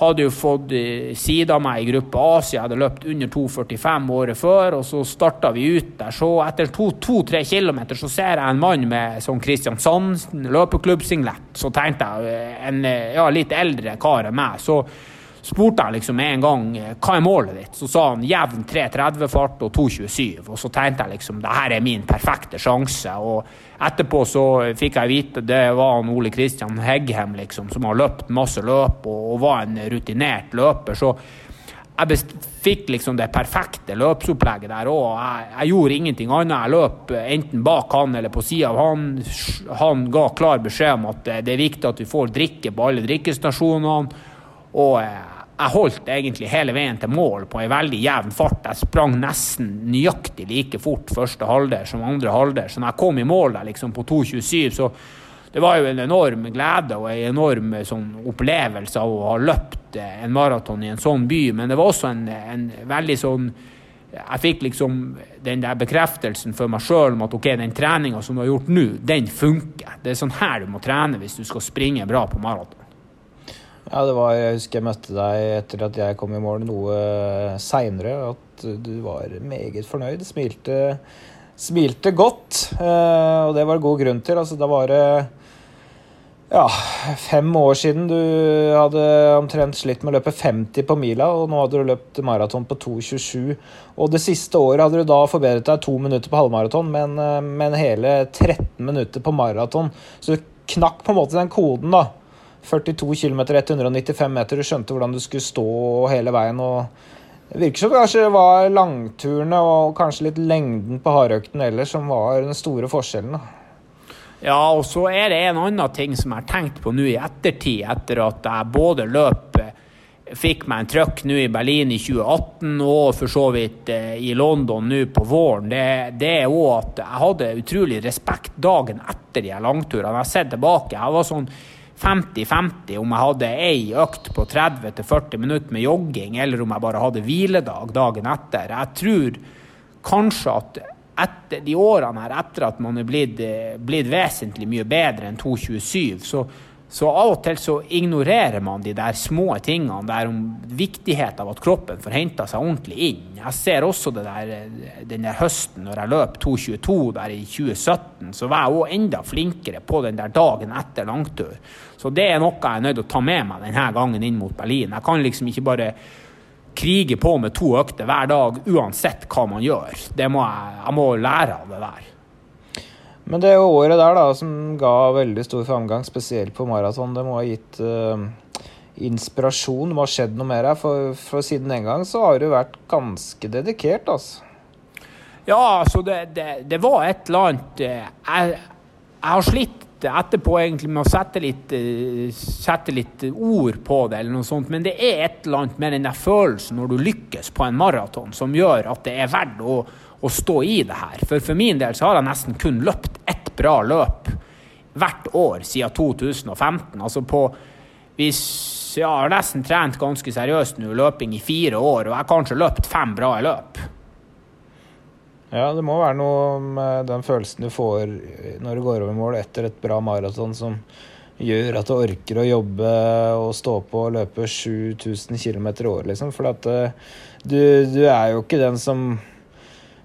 hadde jo fått sida av meg i gruppe Asia, hadde løpt under 2,45 året før. Og så starta vi ut der. Så etter to-tre to, kilometer så ser jeg en mann med sånn Kristiansand løpeklubbsinglet. Så tenkte jeg eh, en eh, ja, litt eldre kar enn meg. Så spurte jeg liksom en gang hva er målet ditt. Så sa han jevn 3.30-fart og 2.27. Og så tenkte jeg liksom det her er min perfekte sjanse. Og etterpå så fikk jeg vite det var han Ole Kristian Hegghem liksom, som har løpt masse løp og, og var en rutinert løper. Så jeg fikk liksom det perfekte løpsopplegget der òg. Jeg, jeg, gjorde ingenting annet. Jeg løp enten bak han eller på sida av han. Han ga klar beskjed om at det er viktig at vi får drikke på alle drikkestasjonene. Og eh, jeg holdt egentlig hele veien til mål på en veldig jevn fart. Jeg sprang nesten nøyaktig like fort første halvdel som andre halvdel. Så når jeg kom i mål der liksom på 2,27, så det var jo en enorm glede og en enorm sånn, opplevelse av å ha løpt eh, en maraton i en sånn by. Men det var også en, en veldig sånn Jeg fikk liksom den der bekreftelsen for meg sjøl om at ok, den treninga som du har gjort nå, den funker. Det er sånn her du må trene hvis du skal springe bra på maraton. Ja, det var, Jeg husker jeg møtte deg etter at jeg kom i mål noe seinere. At du var meget fornøyd. Smilte, smilte godt. Eh, og det var det god grunn til. Altså, da var det ja, fem år siden du hadde omtrent slitt med å løpe 50 på mila, og nå hadde du løpt maraton på 2,27. Og det siste året hadde du da forbedret deg to minutter på halvmaraton, men, eh, men hele 13 minutter på maraton. Så du knakk på en måte den koden, da 42 km, 195 meter. Du skjønte hvordan du skulle stå hele veien. og Det virker som kanskje det var langturene og kanskje litt lengden på hardøkten ellers som var den store forskjellen. Ja, og så er det en annen ting som jeg har tenkt på nå i ettertid, etter at jeg både løp fikk meg en trøkk nå i Berlin i 2018 og for så vidt eh, i London nå på våren, det, det er òg at jeg hadde utrolig respekt dagen etter de langturene. Jeg har sett tilbake. Jeg var sånn 50-50 om jeg hadde ei økt på 30-40 minutter med jogging, eller om jeg bare hadde hviledag dagen etter. Jeg tror kanskje at etter de årene her, etter at man er blitt, eh, blitt vesentlig mye bedre enn 2,27, så så av og til så ignorerer man de der små tingene der om viktigheten av at kroppen får henta seg ordentlig inn. Jeg ser også det der, den der høsten når jeg løp 2.22 der i 2017, så var jeg òg enda flinkere på den der dagen etter langtur. Så det er noe jeg er nødt til å ta med meg denne gangen inn mot Berlin. Jeg kan liksom ikke bare krige på med to økter hver dag uansett hva man gjør. Det må jeg, jeg må lære av det der. Men det året der da, som ga veldig stor framgang, spesielt på maraton, det må ha gitt uh, inspirasjon? Det må ha skjedd noe mer her? For, for, siden den gang så har du vært ganske dedikert, altså. Ja, altså det, det, det var et eller annet eh, jeg, jeg, har slitt etterpå egentlig med å sette litt, uh, sette litt, ord på det, eller noe sånt, men det er et eller annet med den der følelsen når du lykkes på en maraton, som gjør at det er verdt å å stå i det her. For for min del så har jeg nesten kun løpt ett bra løp hvert år siden 2015. Altså på hvis Jeg har nesten trent ganske seriøst nå, løping i fire år, og jeg har kanskje løpt fem bra løp. Ja, det må være noe med den følelsen du får når du går over mål etter et bra maraton som gjør at du orker å jobbe og stå på og løpe 7000 km i året, liksom. For at eh, du, du er jo ikke den som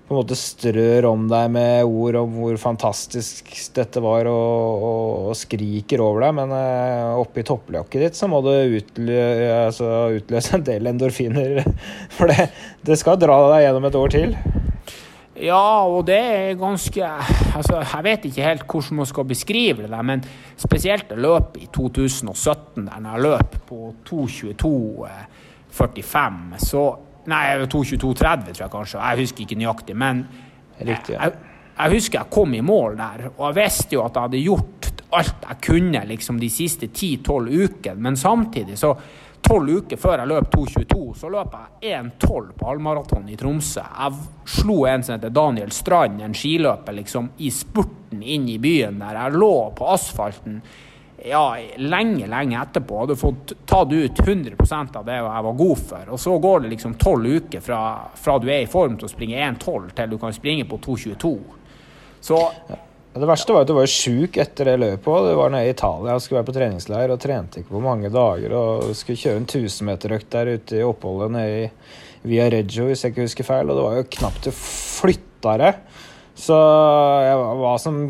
på en måte strør om deg med ord om hvor fantastisk dette var, og, og, og skriker over deg, men uh, oppi topplokket ditt så må du utlø altså, utløse en del endorfiner. For det, det, skal dra deg gjennom et år til. Ja, og det er ganske altså, Jeg vet ikke helt hvordan man skal beskrive det, men spesielt det løpe i 2017, der jeg løp på 2.22,45, så Nei, 2.22,30 tror jeg kanskje. Jeg husker ikke nøyaktig. Men Riktig, ja. jeg, jeg, husker jeg kom i mål der, og jeg visste jo at jeg hadde gjort alt jeg kunne liksom de siste 10-12 ukene. Men samtidig, så tolv uker før jeg løp 2.22, så løp jeg 1.12 på halvmaraton i Tromsø. Jeg slo en som heter Daniel Strand, en skiløper, liksom i spurten inn i byen der. Jeg lå på asfalten ja, lenge, lenge etterpå hadde fått tatt ut 100 av det jeg var god for. Og så går det liksom tolv uker fra, fra, du er i form til å springe 1,12 til du kan springe på 2,22. Så. Det verste var at du var sjuk etter det løpet. Du var nede i Italia og skulle være på treningsleir og trente ikke på mange dager. Og skulle kjøre en 1000-meterøkt der ute i oppholdet nede i Via Reggio, hvis jeg ikke husker feil. Og det var jo knapt du flytta deg. Så jeg var som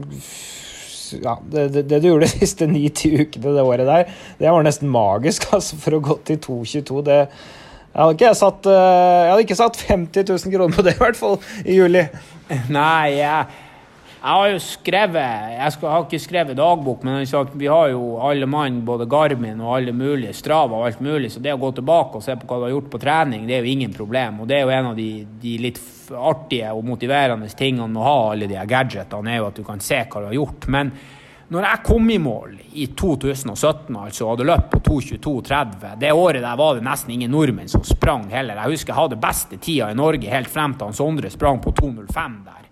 ja, det, det, det, du gjorde de siste ni-ti ukene det året der, det var nesten magisk altså, for å gå til 2,22. Det jeg hadde, ikke satt, eh, jeg hadde ikke satt 50 000 kroner på det, i hvert fall, i juli. Nei, jeg, jeg har jo skrevet Jeg skal, har ikke skrevet dagbok, men vi har jo alle mann, både Garmin og alle mulige, Strava og alt mulig, så det å gå tilbake og se på hva du har gjort på trening, det er jo ingen problem. Og det er jo en av de, de litt artige og motiverende tingene med å ha alle de gadgetene, er jo at du kan se hva du har gjort. Men når jeg kom i mål i 2017 altså, og hadde løpt på 2.22,30 Det året der var det nesten ingen nordmenn som sprang heller. Jeg husker jeg hadde beste tida i Norge helt frem til han Sondre sprang på 2.05 der.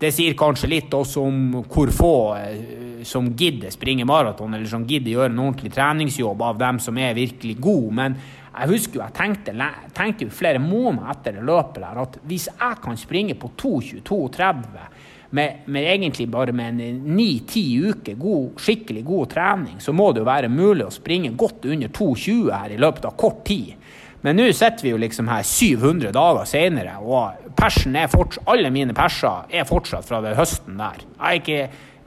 Det sier kanskje litt også om hvor få eh, som gidder springe maraton, eller som gidder gjøre en ordentlig treningsjobb av dem som er virkelig gode. Men jeg husker jo jeg tenkte, tenkte jo flere måneder etter det løpet der at hvis jeg kan springe på 2.22,30 med, med, egentlig bare med ni-ti uker god, skikkelig god trening, så må det jo være mulig å springe godt under 2,20 her i løpet av kort tid. Men nå sitter vi jo liksom her 700 dager senere, og persen er fortsatt, alle mine perser er fortsatt fra den høsten der. Jeg er ikke,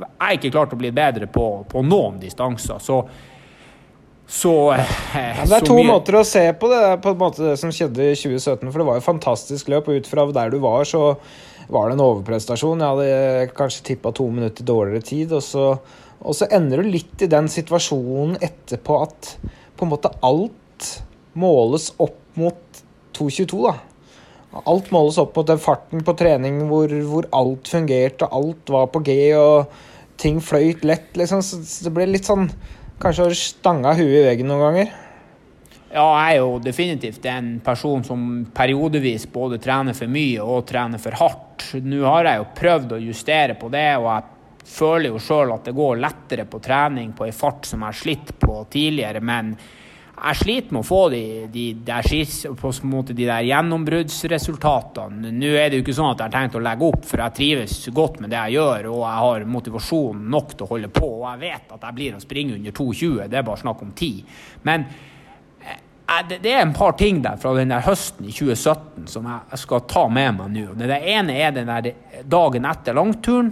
jeg er ikke klart å bli bedre på, på noen distanser. så så, eh, ja, Det er to mye... måter å se på det på en måte det som skjedde i 2017. For det var jo fantastisk løp, og ut fra der du var, så var det en overprestasjon. Jeg hadde kanskje tippa to minutter dårligere tid. Og så, og så ender du litt i den situasjonen etterpå at på en måte alt måles opp mot 2.22, da. Alt måles opp mot den farten på trening hvor, hvor alt fungerte, alt var på G, og ting fløyt lett, liksom. Så det ble litt sånn Kanskje har stanga huet i veggen noen ganger? Ja, jeg er jo definitivt en person som periodevis både trener for mye og trener for hardt. Nå har jeg jo prøvd å justere på det, og jeg føler jo sjøl at det går lettere på trening på ei fart som jeg har slitt på tidligere, men jeg sliter med å få de, de, der, de der gjennombruddsresultatene. Nå er det jo ikke sånn at jeg har tenkt å legge opp, for jeg trives godt med det jeg gjør, og jeg har motivasjon nok til å holde på. Og jeg vet at jeg blir å springe under 2,20, det er bare snakk om tid. Men det er en par ting der fra den der høsten i 2017 som jeg skal ta med meg nå. Det ene er den der dagen etter langturen.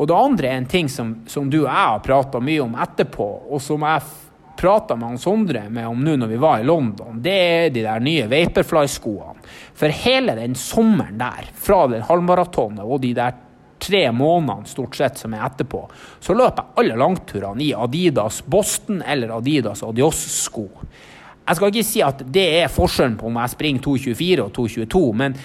Og det andre er en ting som, som du og jeg har prata mye om etterpå, og som jeg prata med han Sondre med om nå når vi var i London. Det er de der nye Vaporfly-skoene. For hele den sommeren der, fra den halvmaratonet og de der tre månedene stort sett som er etterpå, så løper jeg alle langturene i Adidas Boston eller Adidas Adios-sko. Jeg skal ikke si at det er forskjellen på om jeg springer 2,24 og 2,22, men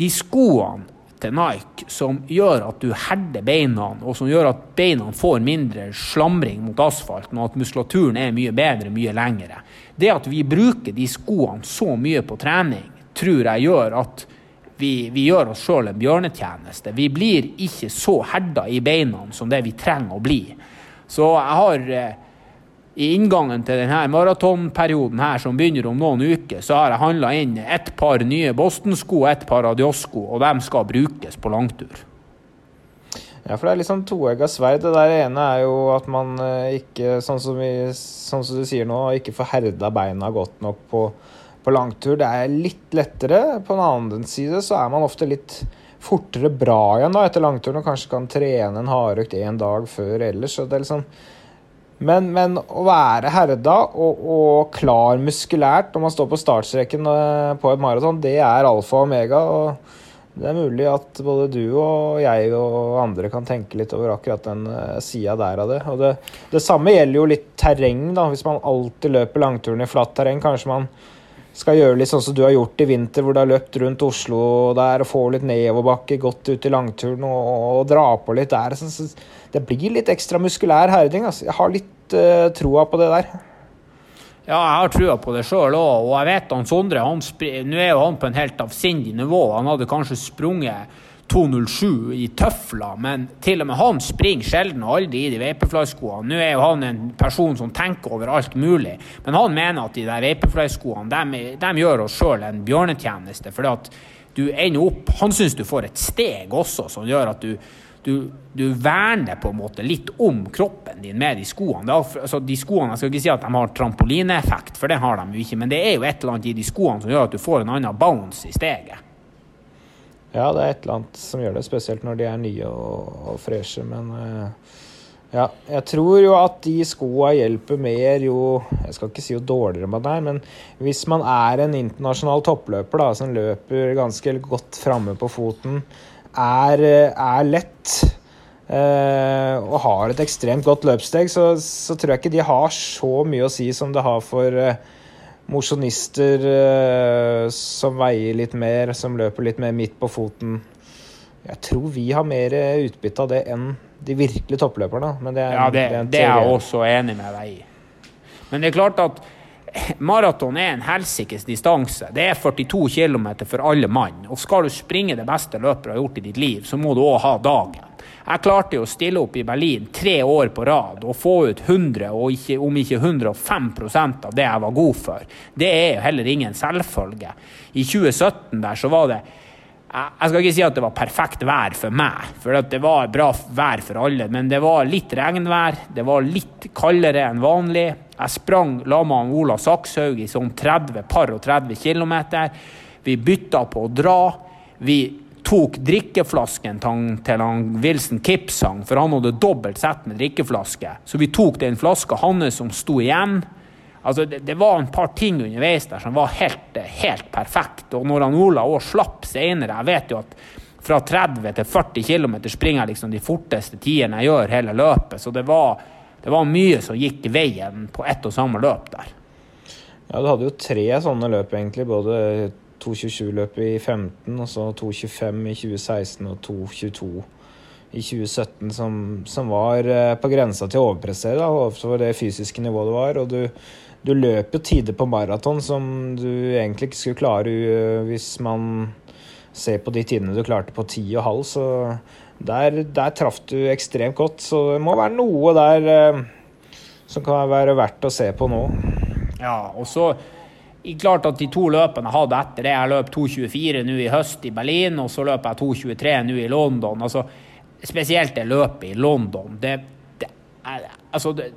de skoene til Nike som gjør at du herder beina, og som gjør at beina får mindre slamring mot asfalten, og at muskulaturen er mye bedre, mye lengre. Det at vi bruker de skoene så mye på trening, tror jeg gjør at vi, vi gjør oss sjøl en bjørnetjeneste. Vi blir ikke så herda i beina som det vi trenger å bli. Så jeg har eh, i inngangen til denne maratonperioden her, som begynner om noen uker, så har jeg handla inn et par nye Boston-sko og et par Adios-sko, og de skal brukes på langtur. Ja, for det er liksom toegga sverd. Det der ene er jo at man eh, ikke, sånn som, vi, sånn som du sier nå, ikke får herda beina godt nok på, på langtur. Det er litt lettere. På den annen side så er man ofte litt fortere bra igjen da etter langturen og kanskje kan trene en hardøkt én dag før ellers. så det er liksom men, men, å være herda og, og, klar muskulært når man står på startstreken eh, på et maraton, det er alfa og omega. og Det er mulig at både du og jeg og andre kan tenke litt over akkurat den uh, sida der av det. Og det, det, samme gjelder jo litt terreng. da, Hvis man alltid løper langturen i flatt terreng, kanskje man skal gjøre litt sånn som du har gjort i vinter, hvor du har løpt rundt Oslo der og får litt nedoverbakke, gått ut i langturen og, og dra på litt der. Så, så det blir litt ekstra muskulær herding. Altså. Jeg har litt uh, troa på det der. Ja, jeg har trua på det sjøl òg. Og jeg vet han Sondre han Nå er jo han på en helt avsindig nivå. Han hadde kanskje sprunget 2,07 i tøfler, men til og med han springer sjelden og aldri i de Vaporfly-skoene. Nå er jo han en person som tenker over alt mulig, men han mener at de der Vaporfly-skoene gjør oss sjøl en bjørnetjeneste. fordi at du ender opp Han syns du får et steg også som gjør at du du, du, verner på en måte litt om kroppen din med de skoene. Er, altså, de skoene, Jeg skal ikke si at de har trampolineeffekt, for det har de jo ikke, men det er jo et eller annet i de skoene som gjør at du får en annen bounce i steget. Ja, det er et eller annet som gjør det, spesielt når de er nye og, og freshe. Men uh, ja, jeg tror jo at de skoa hjelper mer jo Jeg skal ikke si jo dårligere man er, men hvis man er en internasjonal toppløper da, som løper ganske godt framme på foten, er, er lett eh, og har et ekstremt godt løpssteg, så, så, tror jeg ikke de har så mye å si som det har for eh, mosjonister eh, som veier litt mer, som løper litt mer midt på foten. Jeg tror vi har mer utbytte av det enn de virkelig toppløperne. Men det er, ja, det, det er jeg også enig med deg i. Men det er klart at maraton er en helsikes distanse. Det er 42 km for alle mann. Og skal du springe det beste løpet du har gjort i ditt liv, så må du òg ha dagen. Jeg klarte jo å stille opp i Berlin tre år på rad og få ut 100, og ikke, om ikke 105% av det jeg var god for. Det er jo heller ingen selvfølge. I 2017 der så var det jeg skal ikke si at det var perfekt vær for meg, for det var bra vær for alle. Men det var litt regnvær, det var litt kaldere enn vanlig. Jeg sprang la med Ola Sakshaug i sånn 30 par og 30 km. Vi bytta på å dra. Vi tok drikkeflasken til han Wilson Kipsang, for han hadde dobbelt sett med drikkeflaske. Så vi tok den flaska hans som sto igjen. Altså, det, det, var en par ting underveis der som var helt, helt perfekt. Og når han Ola òg slapp senere Jeg vet jo at fra 30 til 40 km springer jeg liksom de forteste tidene jeg gjør hele løpet. Så det var, det var mye som gikk veien på ett og samme løp der. Ja, du hadde jo tre sånne løp, egentlig. Både 2.27-løpet i 15, og så 2.25 i 2016 og 2.22 i 2017 som, som var eh, på grensa til å overprestere da, overfor det fysiske nivået det var. Og du, du løper jo tider på maraton som du egentlig ikke skulle klare hvis man ser på de tidene du klarte på ti og halv. Så der, der traff du ekstremt godt. Så det må være noe der eh, som kan være verdt å se på nå. Ja, og så klart at de to løpene jeg hadde etter det Jeg løp 2.24 nå i høst i Berlin, og så løper jeg 2.23 nå i London. altså spesielt det løpet i London det, det, altså, det,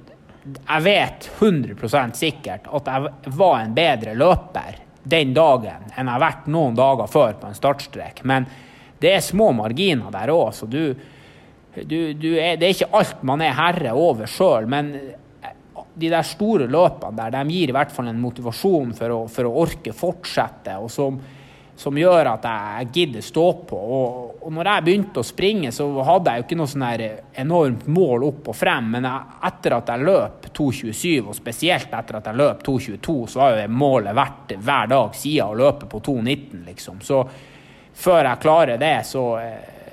Jeg vet 100% sikkert at jeg var en bedre løper den dagen enn jeg har vært noen dager før på en startstrek. Men det er små marginer der òg, så du, du, du er, Det er ikke alt man er herre over sjøl, men de der store løpene der, de gir i hvert fall en motivasjon for å, for å orke fortsette. og som som gjør at jeg gidder stå på. Og, og når jeg begynte å springe, så hadde jeg jo ikke noe sånn enormt mål opp og frem, men jeg, etter at jeg løp 2.27, og spesielt etter at jeg løp 2.22, så har jo målet vært hver dag siden å løpe på 2.19, liksom. Så før jeg klarer det, så,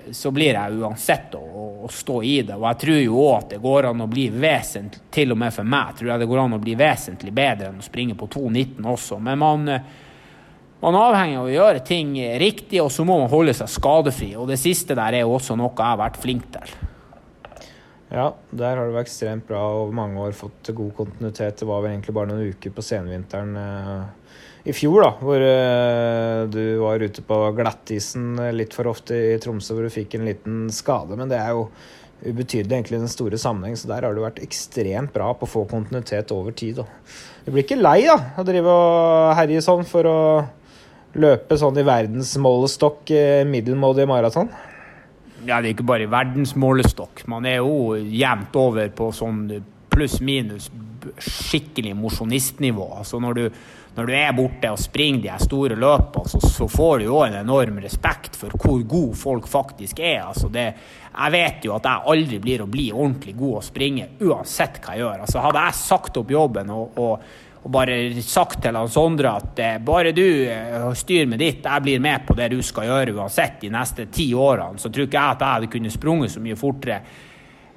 så blir jeg uansett å, å, stå i det. Og jeg tror jo òg at det går an å bli vesentlig, til og med for meg, tror jeg det går an å bli vesentlig bedre enn å springe på 2.19 også. Men man man er avhengig av å gjøre ting riktig, og så må man holde seg skadefri. Og det siste der er også noe jeg har vært flink til. Ja, der har du vært ekstremt bra over mange år fått god kontinuitet. Det var vel egentlig bare noen uker på senvinteren eh, i fjor, da, hvor eh, du var ute på glattisen litt for ofte i Tromsø, hvor du fikk en liten skade. Men det er jo ubetydelig egentlig i den store sammenheng, så der har du vært ekstremt bra på å få kontinuitet over tid. Da. Du blir ikke lei da, å drive og herje sånn for å løpe sånn i verdensmålestokk eh, middelmådig maraton? Ja, det er ikke bare verdensmålestokk. Man er jo jevnt over på sånn pluss-minus skikkelig mosjonistnivå. Altså når når du, er borte og springer de store løpene, så, så, får du jo en enorm respekt for hvor god folk faktisk er. Altså det, jeg vet jo at jeg aldri blir å bli ordentlig god å springe, uansett hva jeg gjør. Altså hadde jeg sagt opp jobben og, og og bare sagt til han Sondre at eh, bare du eh, styr med ditt, jeg blir med på det du skal gjøre uansett de neste ti årene, så tror ikke jeg at jeg hadde kunnet sprunget så mye fortere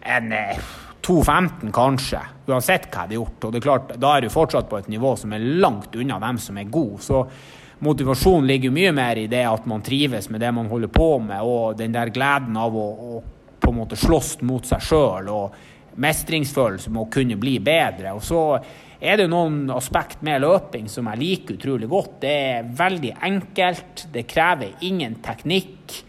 enn eh, 2,15 kanskje, uansett hva jeg hadde gjort. Og det er klart, da er du fortsatt på et nivå som er langt unna dem som er gode. Så motivasjonen ligger mye mer i det at man trives med det man holder på med, og den der gleden av å, å på en måte slåss mot seg sjøl, og mestringsfølelse med å kunne bli bedre. Og så er det noen aspekt med løping som jeg liker utrolig godt. Det er veldig enkelt, det krever ingen teknikk.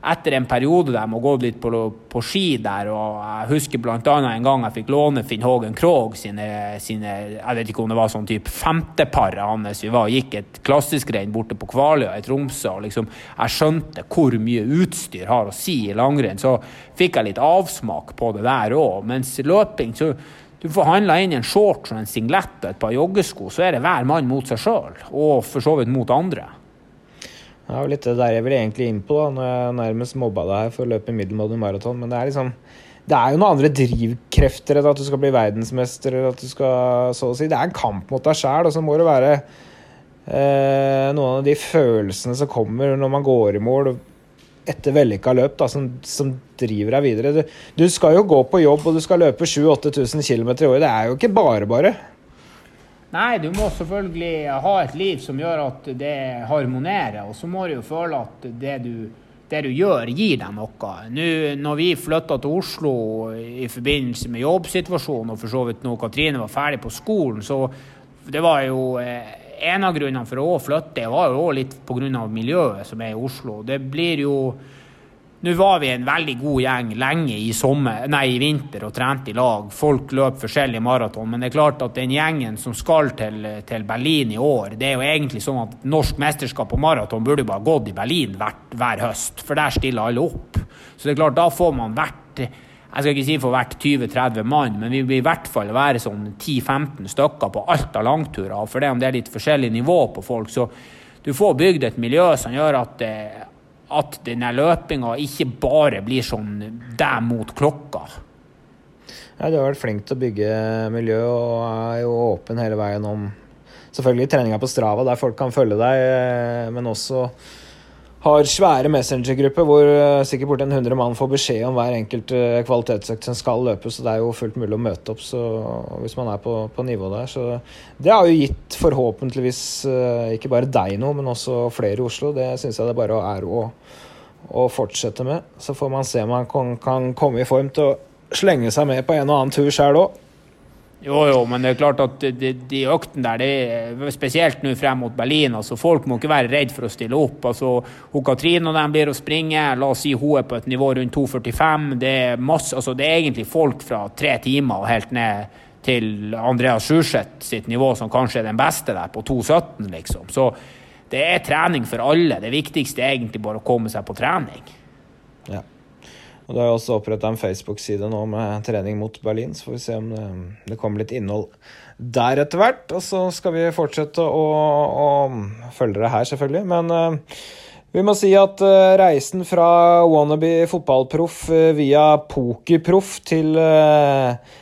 Etter en periode der jeg må gå litt på, på, ski der, og jeg husker bl.a. en gang jeg fikk låne Finn Hågen Krogh sine, sine, Jeg vet ikke om det var sånn type femteparet hans. Vi var, gikk et klassisk renn borte på Kvaløya i Tromsø, og liksom, jeg skjønte hvor mye utstyr har å si i langrenn. Så fikk jeg litt avsmak på det der òg. Mens løping så du får handla inn en shorts og en singlet og et par joggesko, så er det hver mann mot seg sjøl, og for så vidt mot andre. Det er jo litt det der jeg vil egentlig inn på, da, når jeg nærmest mobba deg her for å løpe middelmådig maraton. Men det er liksom det er jo noen andre drivkrefter enn at du skal bli verdensmester. eller at du skal, så å si. Det er en kamp mot deg sjæl, og så må det være eh, noen av de følelsene som kommer når man går i mål etter vellykka løp da, som, som, driver deg videre. Du, du, skal jo gå på jobb og du skal løpe 7000-8000 km i året. Det er jo ikke bare bare. Nei, du må selvfølgelig ha et liv som gjør at det harmonerer. Og så må du jo føle at det du, det du gjør, gir deg noe. Nå, når vi flytta til Oslo i forbindelse med jobbsituasjonen, og for så vidt når Katrine var ferdig på skolen, så det var jo eh, en av grunnene for å flytte var jo litt pga. miljøet som er i Oslo. Det blir jo Nå var vi en veldig god gjeng lenge i, sommer, nei, i vinter og trente i lag. Folk løp forskjellige maraton, men det er klart at den gjengen som skal til, til, Berlin i år, det er jo egentlig sånn at norsk mesterskap på maraton burde bare gått i Berlin hver, hver høst, for der stiller alle opp. Så det er klart, da får man vært jeg skal ikke si for hvert 20-30 mann, men vi vil i hvert fall være sånn 10-15 stykker på alt av langturer. For det om det er litt forskjellig nivå på folk, så du får bygd et miljø som gjør at, eh, at denne løpinga ikke bare blir sånn deg mot klokka. Ja, du har vært flink til å bygge miljø og er jo åpen hele veien om selvfølgelig treninga på Strava, der folk kan følge deg, eh, men også har svære messengergrupper hvor uh, sikkert borti 100 mann får beskjed om hver enkelt uh, kvalitetsøkt som skal løpe, så det er jo fullt mulig å møte opp så, hvis man er på, på nivå der. Så det har jo gitt forhåpentligvis uh, ikke bare deg noe, men også flere i Oslo. Det syns jeg det bare er å, å fortsette med. Så får man se om man kan, kan komme i form til å slenge seg med på en og annen tur sjøl òg. Jo, jo, men det er klart at de, de øktene der, det er spesielt nå frem mot Berlin, altså folk må ikke være redd for å stille opp. altså hun Katrine og dem blir å springe, la oss si hun er på et nivå rundt 2,45. Det er masse, altså det er egentlig folk fra tre timer og helt ned til Andreas Sjurseth sitt nivå, som kanskje er den beste der, på 2,17, liksom. Så det er trening for alle. Det viktigste er egentlig bare å komme seg på trening. Ja. Og Det er også oppretta en Facebook-side nå med trening mot Berlin, så får vi se om det, det kommer litt innhold der etter hvert. Og så skal vi fortsette å, å følge det her, selvfølgelig. Men uh, vi må si at uh, reisen fra wannabe fotballproff uh, via pokerproff til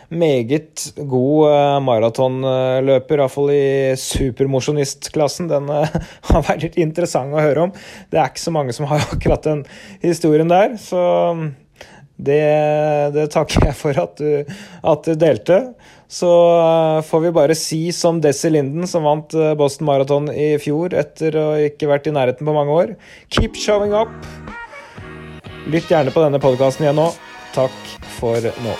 meget god maratonløper, iallfall i supermosjonistklassen, den har vært litt interessant å høre om. Det er ikke så mange som har akkurat den historien der, så det, det, takker jeg for at du, at du, delte. Så eh, får vi bare si som Desi Linden, som vant eh, Boston Marathon i fjor etter å ikke vært i nærheten på mange år. Keep showing up! Lytt gjerne på denne podkasten igjen nå. Takk for nå.